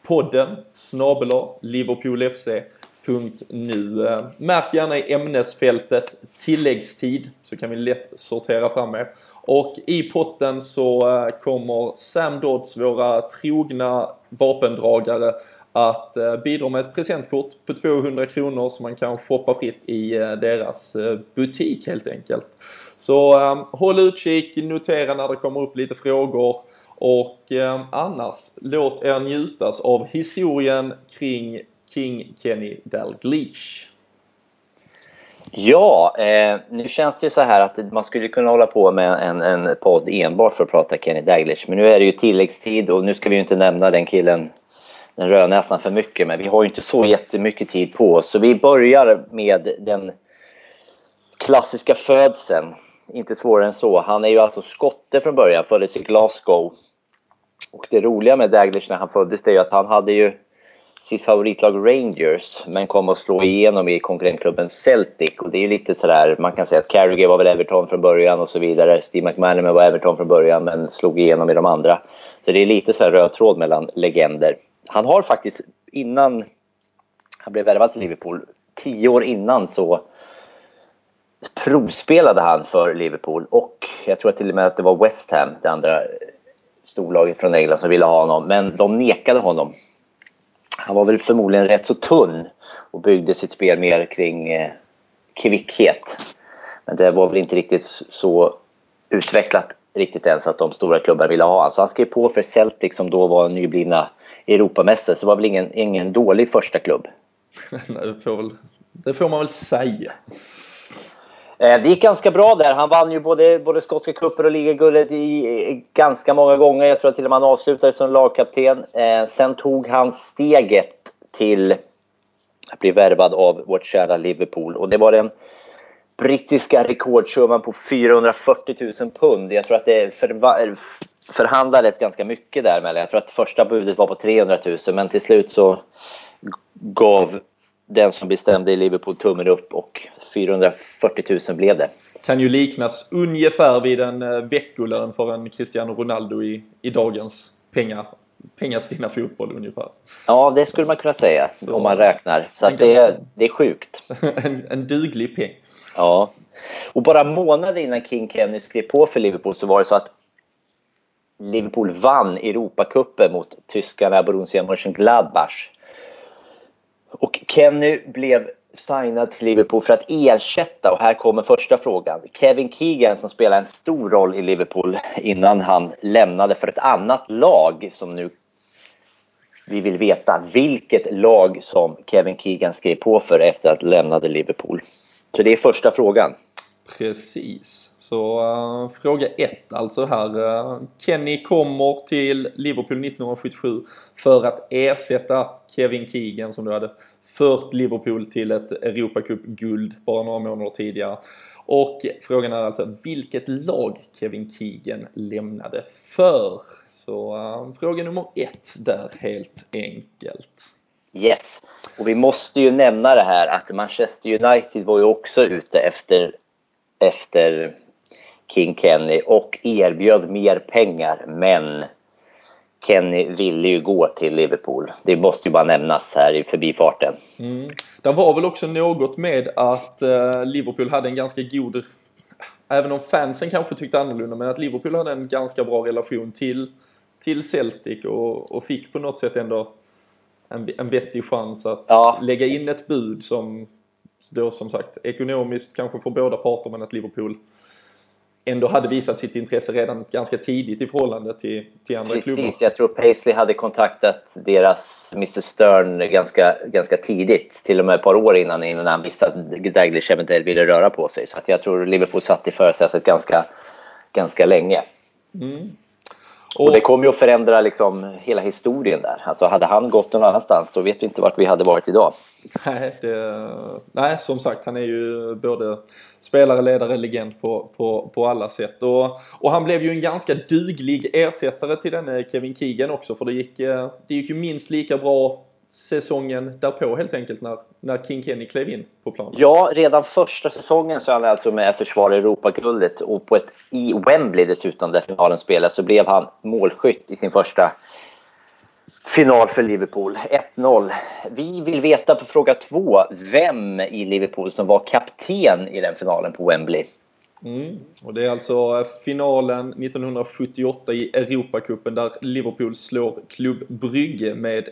podden snabel liverpoolfc.nu. Märk gärna i ämnesfältet tilläggstid så kan vi lätt sortera fram er. Och i potten så eh, kommer Sam Dodds, våra trogna vapendragare, att eh, bidra med ett presentkort på 200 kronor som man kan shoppa fritt i eh, deras butik helt enkelt. Så håll utkik, notera när det kommer upp lite frågor och eh, annars, låt er njutas av historien kring King Kenny Dalglish. Ja, eh, nu känns det ju så här att man skulle kunna hålla på med en, en podd enbart för att prata Kenny Dalglish. Men nu är det ju tilläggstid och nu ska vi ju inte nämna den killen, den rödnäsan för mycket. Men vi har ju inte så jättemycket tid på oss. Så vi börjar med den klassiska födseln. Inte svårare än så. Han är ju alltså skotte från början, föddes i Glasgow och det roliga med Daglish när han föddes det är att han hade ju sitt favoritlag Rangers men kom att slå igenom i konkurrentklubben Celtic och det är ju lite sådär, man kan säga att Carragher var väl Everton från början och så vidare. Steve McManaman var Everton från början men slog igenom i de andra. Så det är lite så röd tråd mellan legender. Han har faktiskt innan han blev värvad till Liverpool, tio år innan så provspelade han för Liverpool och jag tror till och med att det var West Ham, det andra storlaget från England som ville ha honom, men de nekade honom. Han var väl förmodligen rätt så tunn och byggde sitt spel mer kring eh, kvickhet. Men det var väl inte riktigt så utvecklat riktigt ens att de stora klubbarna ville ha honom. Så han skrev på för Celtic som då var nyblivna Europamästare, så det var väl ingen, ingen dålig första klubb. det, får väl, det får man väl säga. Eh, det gick ganska bra där. Han vann ju både, både skotska cuper och ligaguldet i, ganska många gånger. Jag tror att till och med han avslutade som lagkapten. Eh, sen tog han steget till att bli värvad av vårt kära Liverpool. Och det var den brittiska rekordsumman på 440 000 pund. Jag tror att det eh, förhandlades ganska mycket där mellan. Jag tror att första budet var på 300 000 men till slut så gav den som bestämde i Liverpool tummen upp och 440 000 blev det. Kan ju liknas ungefär vid en eh, veckolön för en Cristiano Ronaldo i, i dagens pengar pengastinna fotboll ungefär. Ja, det skulle man kunna säga så, om man räknar. Så det, är, det är sjukt. en, en duglig peng. Ja. Och bara månader innan King Kenny skrev på för Liverpool så var det så att Liverpool vann Europacupen mot tyskarna Borussia Mönchengladbach. Och Kenny blev signad till Liverpool för att ersätta, och här kommer första frågan, Kevin Keegan som spelade en stor roll i Liverpool innan han lämnade för ett annat lag som nu vi vill veta vilket lag som Kevin Keegan skrev på för efter att lämnade Liverpool. Så det är första frågan. Precis. Så uh, fråga 1 alltså här. Uh, Kenny kommer till Liverpool 1977 för att ersätta Kevin Keegan som du hade fört Liverpool till ett Europacup-guld bara några månader tidigare. Och frågan är alltså vilket lag Kevin Keegan lämnade för? Så uh, fråga nummer ett där helt enkelt. Yes, och vi måste ju nämna det här att Manchester United var ju också ute efter, efter King Kenny och erbjöd mer pengar men Kenny ville ju gå till Liverpool. Det måste ju bara nämnas här i förbifarten. Mm. Det var väl också något med att uh, Liverpool hade en ganska god, även om fansen kanske tyckte annorlunda, men att Liverpool hade en ganska bra relation till, till Celtic och, och fick på något sätt ändå en, en vettig chans att ja. lägga in ett bud som då som sagt ekonomiskt kanske för båda parter men att Liverpool ändå hade visat sitt intresse redan ganska tidigt i förhållande till, till andra Precis, klubbar. jag tror Paisley hade kontaktat deras Mr Stern ganska, ganska tidigt. Till och med ett par år innan, innan han visste att Daglish eventuellt ville röra på sig. Så att jag tror Liverpool satt i förarsätet ganska, ganska länge. Mm. Och, och, det kommer ju att förändra liksom hela historien där. Alltså hade han gått någon annanstans då vet vi inte vart vi hade varit idag. Nej, det, nej, som sagt han är ju både spelare, ledare, legend på, på, på alla sätt. Och, och han blev ju en ganska duglig ersättare till denne Kevin Keegan också för det gick, eh, det gick ju minst lika bra säsongen därpå helt enkelt när, när King Kenny klev in på planen. Ja, redan första säsongen så är han alltså med och försvarar Europaguldet och på ett, i Wembley dessutom där finalen spelas så blev han målskytt i sin första final för Liverpool. 1-0. Vi vill veta på fråga två vem i Liverpool som var kapten i den finalen på Wembley. Mm. Och det är alltså finalen 1978 i Europacupen där Liverpool slår Klubb Brygge med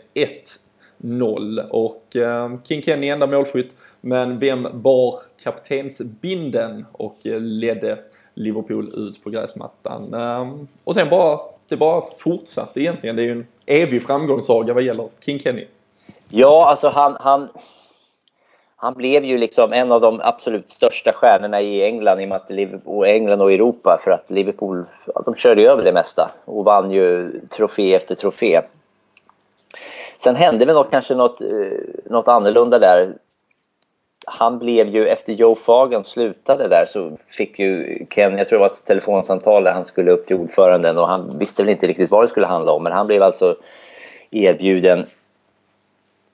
1-0. Och eh, King Kenny enda målskytt, men vem bar kaptensbinden och eh, ledde Liverpool ut på gräsmattan? Eh, och sen bara, det bara fortsatte egentligen. Det är ju en evig framgångssaga vad gäller King Kenny. Ja, alltså han, han, han blev ju liksom en av de absolut största stjärnorna i England, i att Liverpool, England och Europa för att Liverpool de körde över det mesta och vann ju trofé efter trofé. Sen hände väl något, kanske något, eh, något annorlunda där. Han blev ju, efter Joe Fagan slutade där så fick ju Ken, jag tror det var ett telefonsamtal där han skulle upp till ordföranden och han visste väl inte riktigt vad det skulle handla om men han blev alltså erbjuden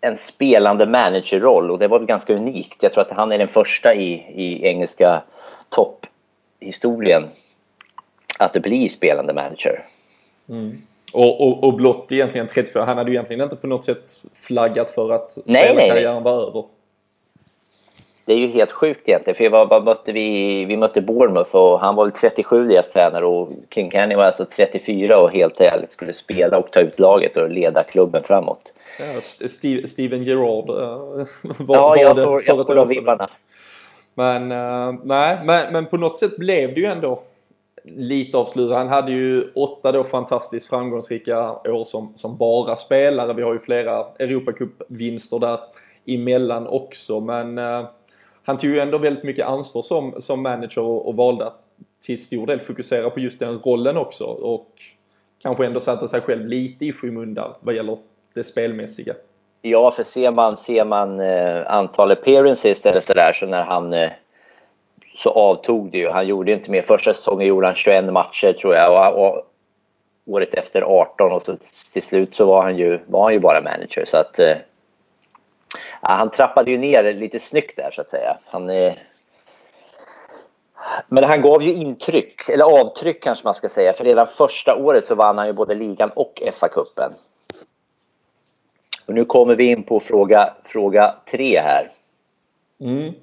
en spelande managerroll och det var ganska unikt. Jag tror att han är den första i, i engelska topphistorien att bli spelande manager. Mm. Och, och, och blott egentligen 34. Han hade ju egentligen inte på något sätt flaggat för att spelarkarriären var över. Det är ju helt sjukt egentligen. För vad, vad mötte vi? Vi mötte Bournemouth och han var väl 37 deras tränare och King Kenny var alltså 34 och helt ärligt skulle spela och ta ut laget och leda klubben framåt. Ja, Steve, Steven Gerrard uh, var, ja, jag var får, jag får de vibbarna. Men, uh, nej, men, men på något sätt blev det ju ändå lite avslutad. Han hade ju åtta då fantastiskt framgångsrika år som, som bara spelare. Vi har ju flera Europacup-vinster där emellan också. Men uh, han tog ju ändå väldigt mycket ansvar som, som manager och, och valde att till stor del fokusera på just den rollen också. Och kanske ändå satte sig själv lite i skymundan vad gäller det spelmässiga. Ja, för ser man, ser man eh, antal appearances eller sådär så när han eh, så avtog det ju. Han gjorde inte mer. Första säsongen gjorde han 21 matcher tror jag och, och året efter 18 och så till slut så var han ju, var han ju bara manager så att eh, han trappade ju ner lite snyggt där så att säga. Han, eh, men han gav ju intryck, eller avtryck kanske man ska säga, för redan första året så vann han ju både ligan och FA-cupen. Och nu kommer vi in på fråga, fråga tre här. Mm.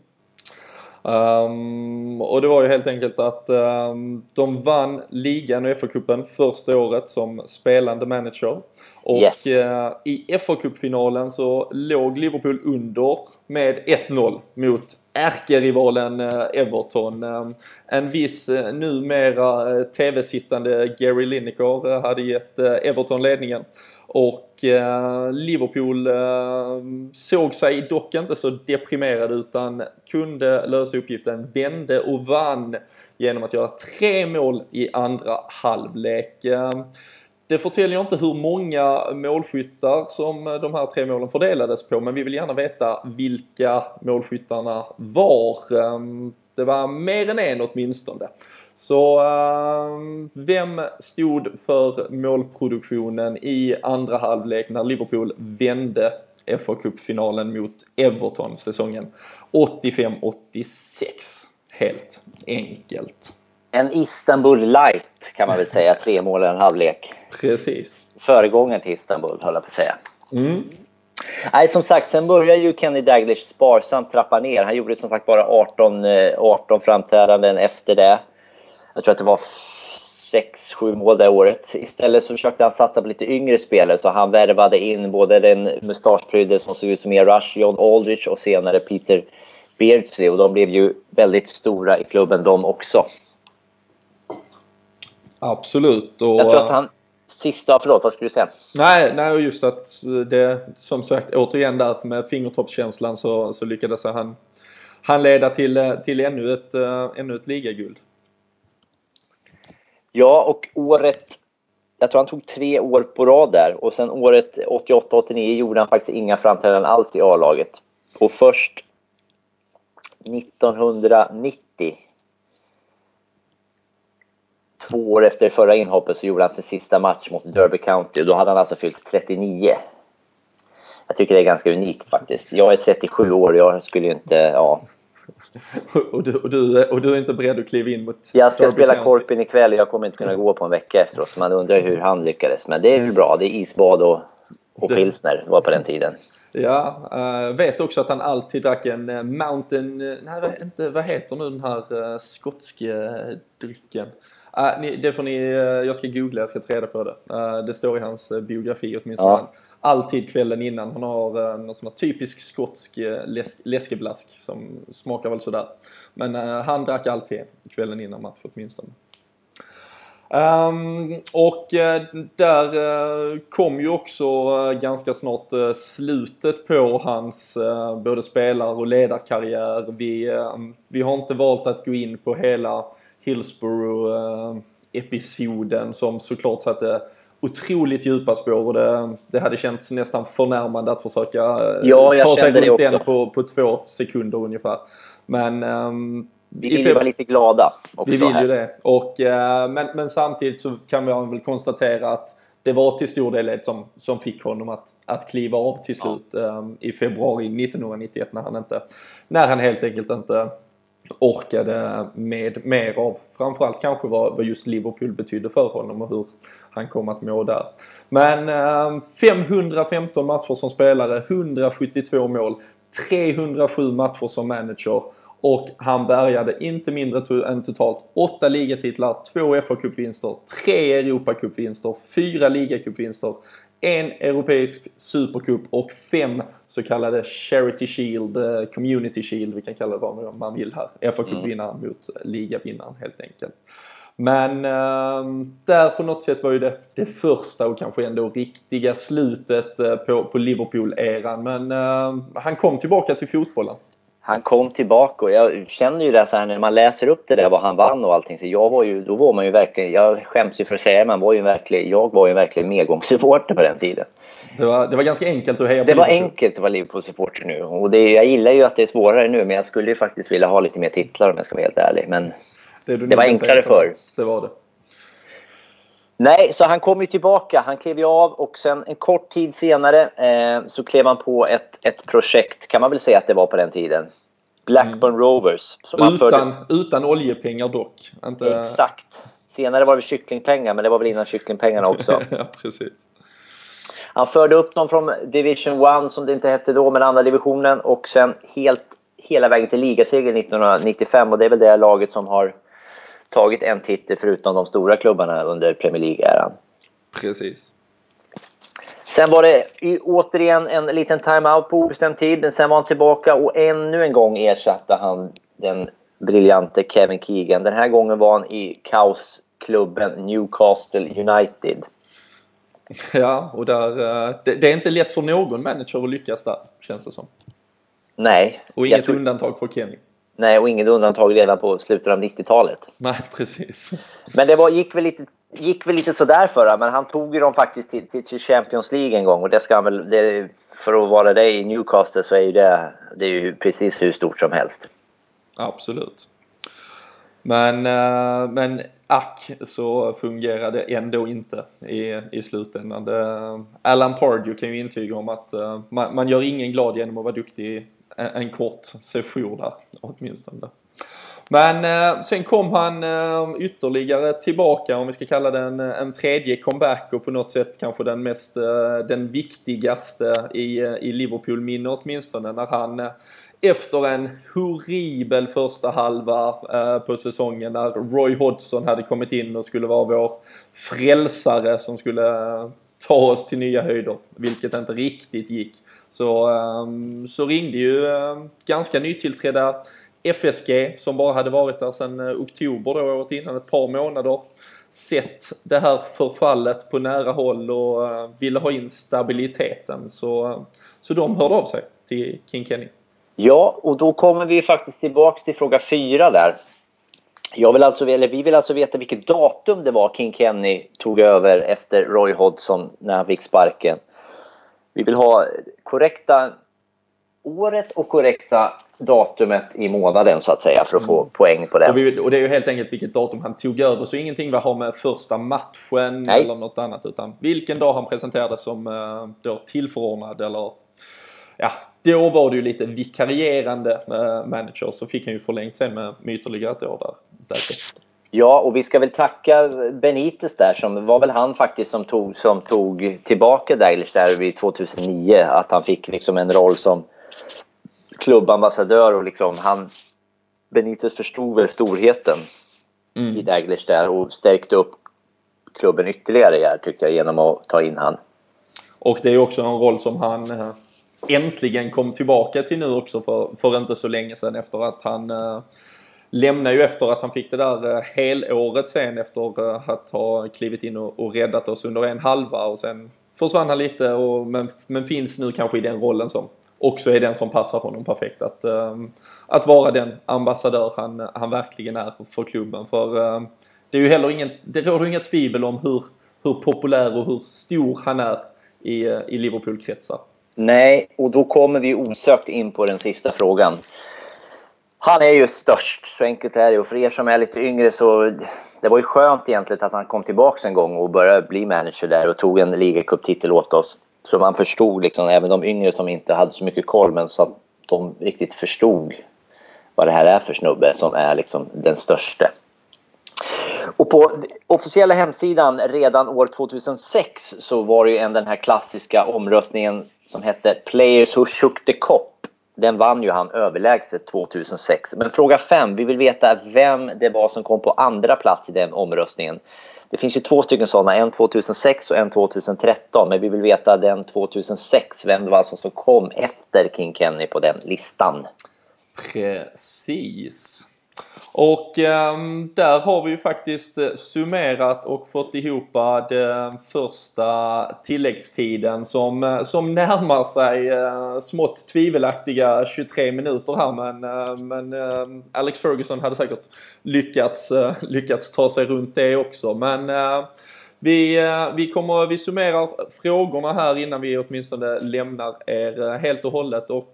Um, och det var ju helt enkelt att um, de vann ligan och FA-cupen första året som spelande manager. Och yes. uh, i FA-cupfinalen så låg Liverpool under med 1-0 mot ärkerivalen uh, Everton. Um, en viss uh, numera TV-sittande Gary Lineker hade gett Everton ledningen. Och eh, Liverpool eh, såg sig dock inte så deprimerade utan kunde lösa uppgiften, vände och vann genom att göra tre mål i andra halvlek. Eh, det förtäljer inte hur många målskyttar som de här tre målen fördelades på men vi vill gärna veta vilka målskyttarna var. Eh, det var mer än en åtminstone. Så uh, vem stod för målproduktionen i andra halvlek när Liverpool vände fa Cup-finalen mot Everton säsongen 85-86? Helt enkelt. En Istanbul light kan man väl säga, tre mål i en halvlek. Precis. Föregångaren till Istanbul, höll jag på att säga. Mm. Nej, som sagt, sen började ju Kenny Daglish sparsamt trappa ner. Han gjorde som sagt bara 18, 18 eh, framträdanden efter det. Jag tror att det var 6-7 mål det året. Istället så försökte han satsa på lite yngre spelare så han värvade in både den mustaschprydde som såg ut som Rush, John Aldrich och senare Peter Beardsley och de blev ju väldigt stora i klubben de också. Absolut. Och... Jag tror att han sista, förlåt vad skulle du säga? Nej, nej just att det som sagt återigen där med fingertoppskänslan så, så lyckades han, han leda till, till ännu ett, ännu ett ligaguld. Ja, och året... Jag tror han tog tre år på rad där och sen året 88-89 gjorde han faktiskt inga framträdanden alls i A-laget. Och först 1990 två år efter förra inhoppet så gjorde han sin sista match mot Derby County då hade han alltså fyllt 39. Jag tycker det är ganska unikt faktiskt. Jag är 37 år och jag skulle ju inte, ja. och, du, och, du, och du är inte beredd att kliva in mot Jag ska Derby spela County? Korpen ikväll jag kommer inte kunna gå på en vecka efteråt. Så man undrar hur han lyckades. Men det är väl bra. Det är isbad och, och pilsner var på den tiden. Ja, uh, vet också att han alltid drack en eh, Mountain... eh, nej, vad, inte, vad heter nu den här skotska eh, drycken? Uh, ni, det får ni... jag ska googla, jag ska ta reda på det. Det står i hans biografi åtminstone. Ja. Alltid kvällen innan. Han har eh, någon sån här typisk skotsk eh, läsk, läskeblask som smakar väl sådär. Men eh, han drack alltid kvällen innan match åtminstone. Um, och eh, där kom ju också ganska snart slutet på hans både spelar och ledarkarriär. Vi, ehm, vi har inte valt att gå in på hela Hillsborough-episoden som såklart satte otroligt djupa spår och det, det hade känts nästan förnärmande att försöka eh, Ja, ta sig runt den på, på två sekunder ungefär. Men ehm, Vi vill ju vara lite glada också vi vill här. ju det. Och, eh, men, men samtidigt så kan vi väl konstatera att det var till stor del det som, som fick honom att, att kliva av till slut eh, i februari 1991 när han, inte, när han helt enkelt inte orkade med mer av framförallt kanske vad, vad just Liverpool betydde för honom och hur han kom att må där. Men eh, 515 matcher som spelare, 172 mål, 307 matcher som manager och han bärgade inte mindre än totalt 8 ligatitlar, 2 FA-cupvinster, 3 Europacupvinster, 4 ligacupvinster, en europeisk supercup och fem så kallade Charity Shield, eh, Community Shield, vi kan kalla det vad man vill här. FA-cupvinnaren mot ligavinnaren helt enkelt. Men ehm, där på något sätt var ju det, det första och kanske ändå riktiga slutet eh, på, på Liverpool-eran. Men ehm, han kom tillbaka till fotbollen. Han kom tillbaka och jag känner ju det så här när man läser upp det där vad han vann och allting. Så jag var ju, då var man ju verkligen, jag skäms ju för att säga det, man var ju verkligen, jag var ju verkligen medgångssupporter på den tiden. Det var, det var ganska enkelt att heja på Det var Liverpool. enkelt att vara Liverpool-supporter nu och det, jag gillar ju att det är svårare nu men jag skulle ju faktiskt vilja ha lite mer titlar om jag ska vara helt ärlig. Men du det var enklare förr. Det var det. Nej, så han kom ju tillbaka. Han klev ju av och sen en kort tid senare eh, så klev han på ett, ett projekt, kan man väl säga att det var på den tiden. Blackburn Rovers. Som han förde- Utan, utan oljepengar dock. Inte... Exakt. Senare var det kycklingpengar, men det var väl innan kycklingpengarna också. ja, precis. Han förde upp dem från Division 1, som det inte hette då, men andra divisionen och sen helt, hela vägen till ligaseger 1995. Och det är väl det laget som har tagit en titel förutom de stora klubbarna under Premier League-eran. Precis. Sen var det återigen en liten time-out på obestämd tid, men sen var han tillbaka och ännu en gång ersatte han den briljante Kevin Keegan. Den här gången var han i kaosklubben Newcastle United. Ja, och där, eh, det, det är inte lätt för någon manager att lyckas där, känns det som. Nej. Och inget tror- undantag för Kenny. Nej, och inget undantag redan på slutet av 90-talet. Nej, precis. Men det var, gick, väl lite, gick väl lite sådär för honom, men han tog ju dem faktiskt till, till, till Champions League en gång och det ska han väl... Det, för att vara det i Newcastle så är ju det, det är ju precis hur stort som helst. Absolut. Men, eh, men ack så fungerade det ändå inte i, i slutändan. Det, Alan Pardew kan ju intyga om att eh, man, man gör ingen glad genom att vara duktig en, en kort session där åtminstone. Men eh, sen kom han eh, ytterligare tillbaka, om vi ska kalla det en, eh, en tredje comeback och på något sätt kanske den mest, eh, den viktigaste i, eh, i Liverpool-minne åtminstone när han eh, efter en horribel första halva eh, på säsongen när Roy Hodgson hade kommit in och skulle vara vår frälsare som skulle eh, ta oss till nya höjder, vilket inte riktigt gick. Så, ehm, så ringde ju ehm, ganska nytillträdda FSG som bara hade varit där sedan eh, oktober då året innan, ett par månader. Sett det här förfallet på nära håll och eh, ville ha in stabiliteten. Så, eh, så de hörde av sig till King Kenny. Ja, och då kommer vi faktiskt tillbaks till fråga fyra där. Jag vill alltså, eller vi vill alltså veta vilket datum det var King Kenny tog över efter Roy Hodgson när han fick sparken. Vi vill ha korrekta året och korrekta datumet i månaden så att säga för att få poäng på det. Och, vi, och det är ju helt enkelt vilket datum han tog över. Så ingenting vad har med första matchen Nej. eller något annat. Utan vilken dag han presenterades som eh, då tillförordnad eller ja, då var det ju lite vikarierande manager så fick han ju förlängt sen med, med ytterligare ett år där. Därefter. Ja, och vi ska väl tacka Benitez där som var väl han faktiskt som tog, som tog tillbaka Daglish där vid 2009. Att han fick liksom en roll som klubbambassadör och liksom han Benitez förstod väl storheten mm. i Daglish där och stärkte upp klubben ytterligare här tyckte jag genom att ta in han. Och det är också en roll som han eh, äntligen kom tillbaka till nu också för, för inte så länge sedan efter att han äh, lämnade ju efter att han fick det där eh, helåret sen efter eh, att ha klivit in och, och räddat oss under en halva och sen försvann han lite och, men, men finns nu kanske i den rollen som också är den som passar honom perfekt. Att, eh, att vara den ambassadör han, han verkligen är för klubben. För det är ju heller ingen, det råder inga tvivel om hur, hur populär och hur stor han är i, i Liverpool-kretsar. Nej, och då kommer vi osökt in på den sista frågan. Han är ju störst, så enkelt är det. Och för er som är lite yngre så... Det var ju skönt egentligen att han kom tillbaka en gång och började bli manager där och tog en ligacuptitel åt oss. Så man förstod, liksom, även de yngre som inte hade så mycket koll, men så att de riktigt förstod vad det här är för snubbe som är liksom den största. Och på officiella hemsidan redan år 2006 så var det ju en den här klassiska omröstningen som hette Players Who Shook the Cop. Den vann ju han överlägset 2006. Men fråga 5, vi vill veta vem det var som kom på andra plats i den omröstningen. Det finns ju två stycken sådana, en 2006 och en 2013. Men vi vill veta den 2006, vem det var alltså som kom efter King Kenny på den listan. Precis. Och eh, där har vi ju faktiskt eh, summerat och fått ihop den första tilläggstiden som, eh, som närmar sig eh, smått tvivelaktiga 23 minuter här men, eh, men eh, Alex Ferguson hade säkert lyckats, eh, lyckats ta sig runt det också. Men vi, vi, kommer, vi summerar frågorna här innan vi åtminstone lämnar er helt och hållet. Och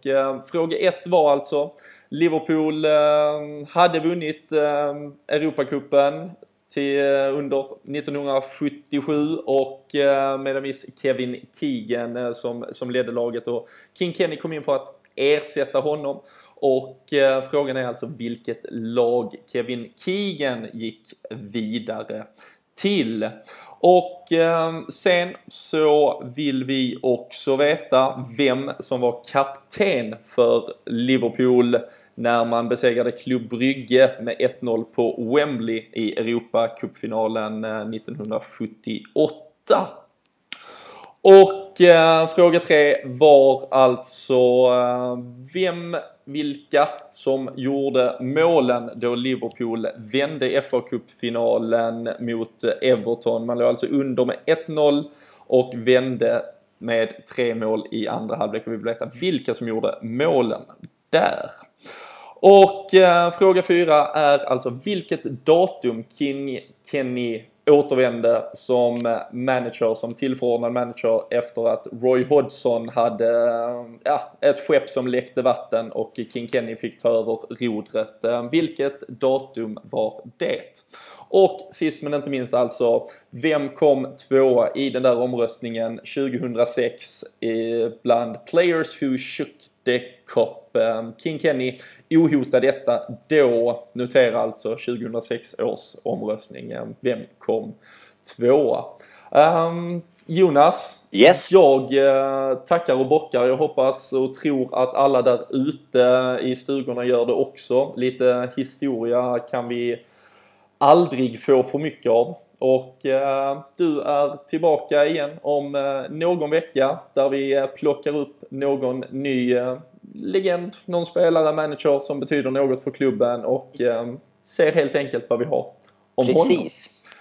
fråga ett var alltså Liverpool eh, hade vunnit eh, Europacupen till, eh, under 1977 och med en viss Kevin Keegan som, som ledde laget och King Kenny kom in för att ersätta honom. Och eh, frågan är alltså vilket lag Kevin Keegan gick vidare till. Och eh, sen så vill vi också veta vem som var kapten för Liverpool när man besegrade Club Brygge med 1-0 på Wembley i Europacupfinalen eh, 1978. Och eh, fråga tre var alltså eh, vem, vilka som gjorde målen då Liverpool vände fa kuppfinalen mot eh, Everton. Man låg alltså under med 1-0 och vände med tre mål i andra halvlek och vi vill veta vilka som gjorde målen där. Och eh, fråga fyra är alltså vilket datum King Kenny återvände som manager, som tillförordnad manager efter att Roy Hodgson hade eh, ja, ett skepp som läckte vatten och King Kenny fick ta över rodret. Eh, vilket datum var det? Och sist men inte minst alltså, vem kom tvåa i den där omröstningen 2006 eh, bland Players Who Shook the Cup? King Kenny ohotad detta då, notera alltså 2006 års omröstning. Vem kom tvåa? Um, Jonas, yes. jag eh, tackar och bockar. Jag hoppas och tror att alla där ute i stugorna gör det också. Lite historia kan vi aldrig få för mycket av. Och eh, du är tillbaka igen om eh, någon vecka där vi eh, plockar upp någon ny eh, legend, någon spelare, manager som betyder något för klubben och eh, ser helt enkelt vad vi har om Precis. honom.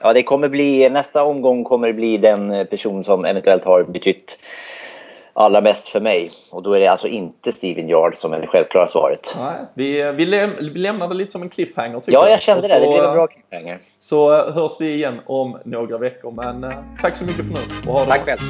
Ja, det kommer bli, nästa omgång kommer det bli den person som eventuellt har betytt allra mest för mig. Och då är det alltså inte Steven Yard som är det självklara svaret. Nej, vi, vi, läm vi lämnar det lite som en cliffhanger tycker jag. Ja, jag kände så, det. Det blev en bra cliffhanger. Så hörs vi igen om några veckor. Men uh, tack så mycket för nu. Och ha det tack själv.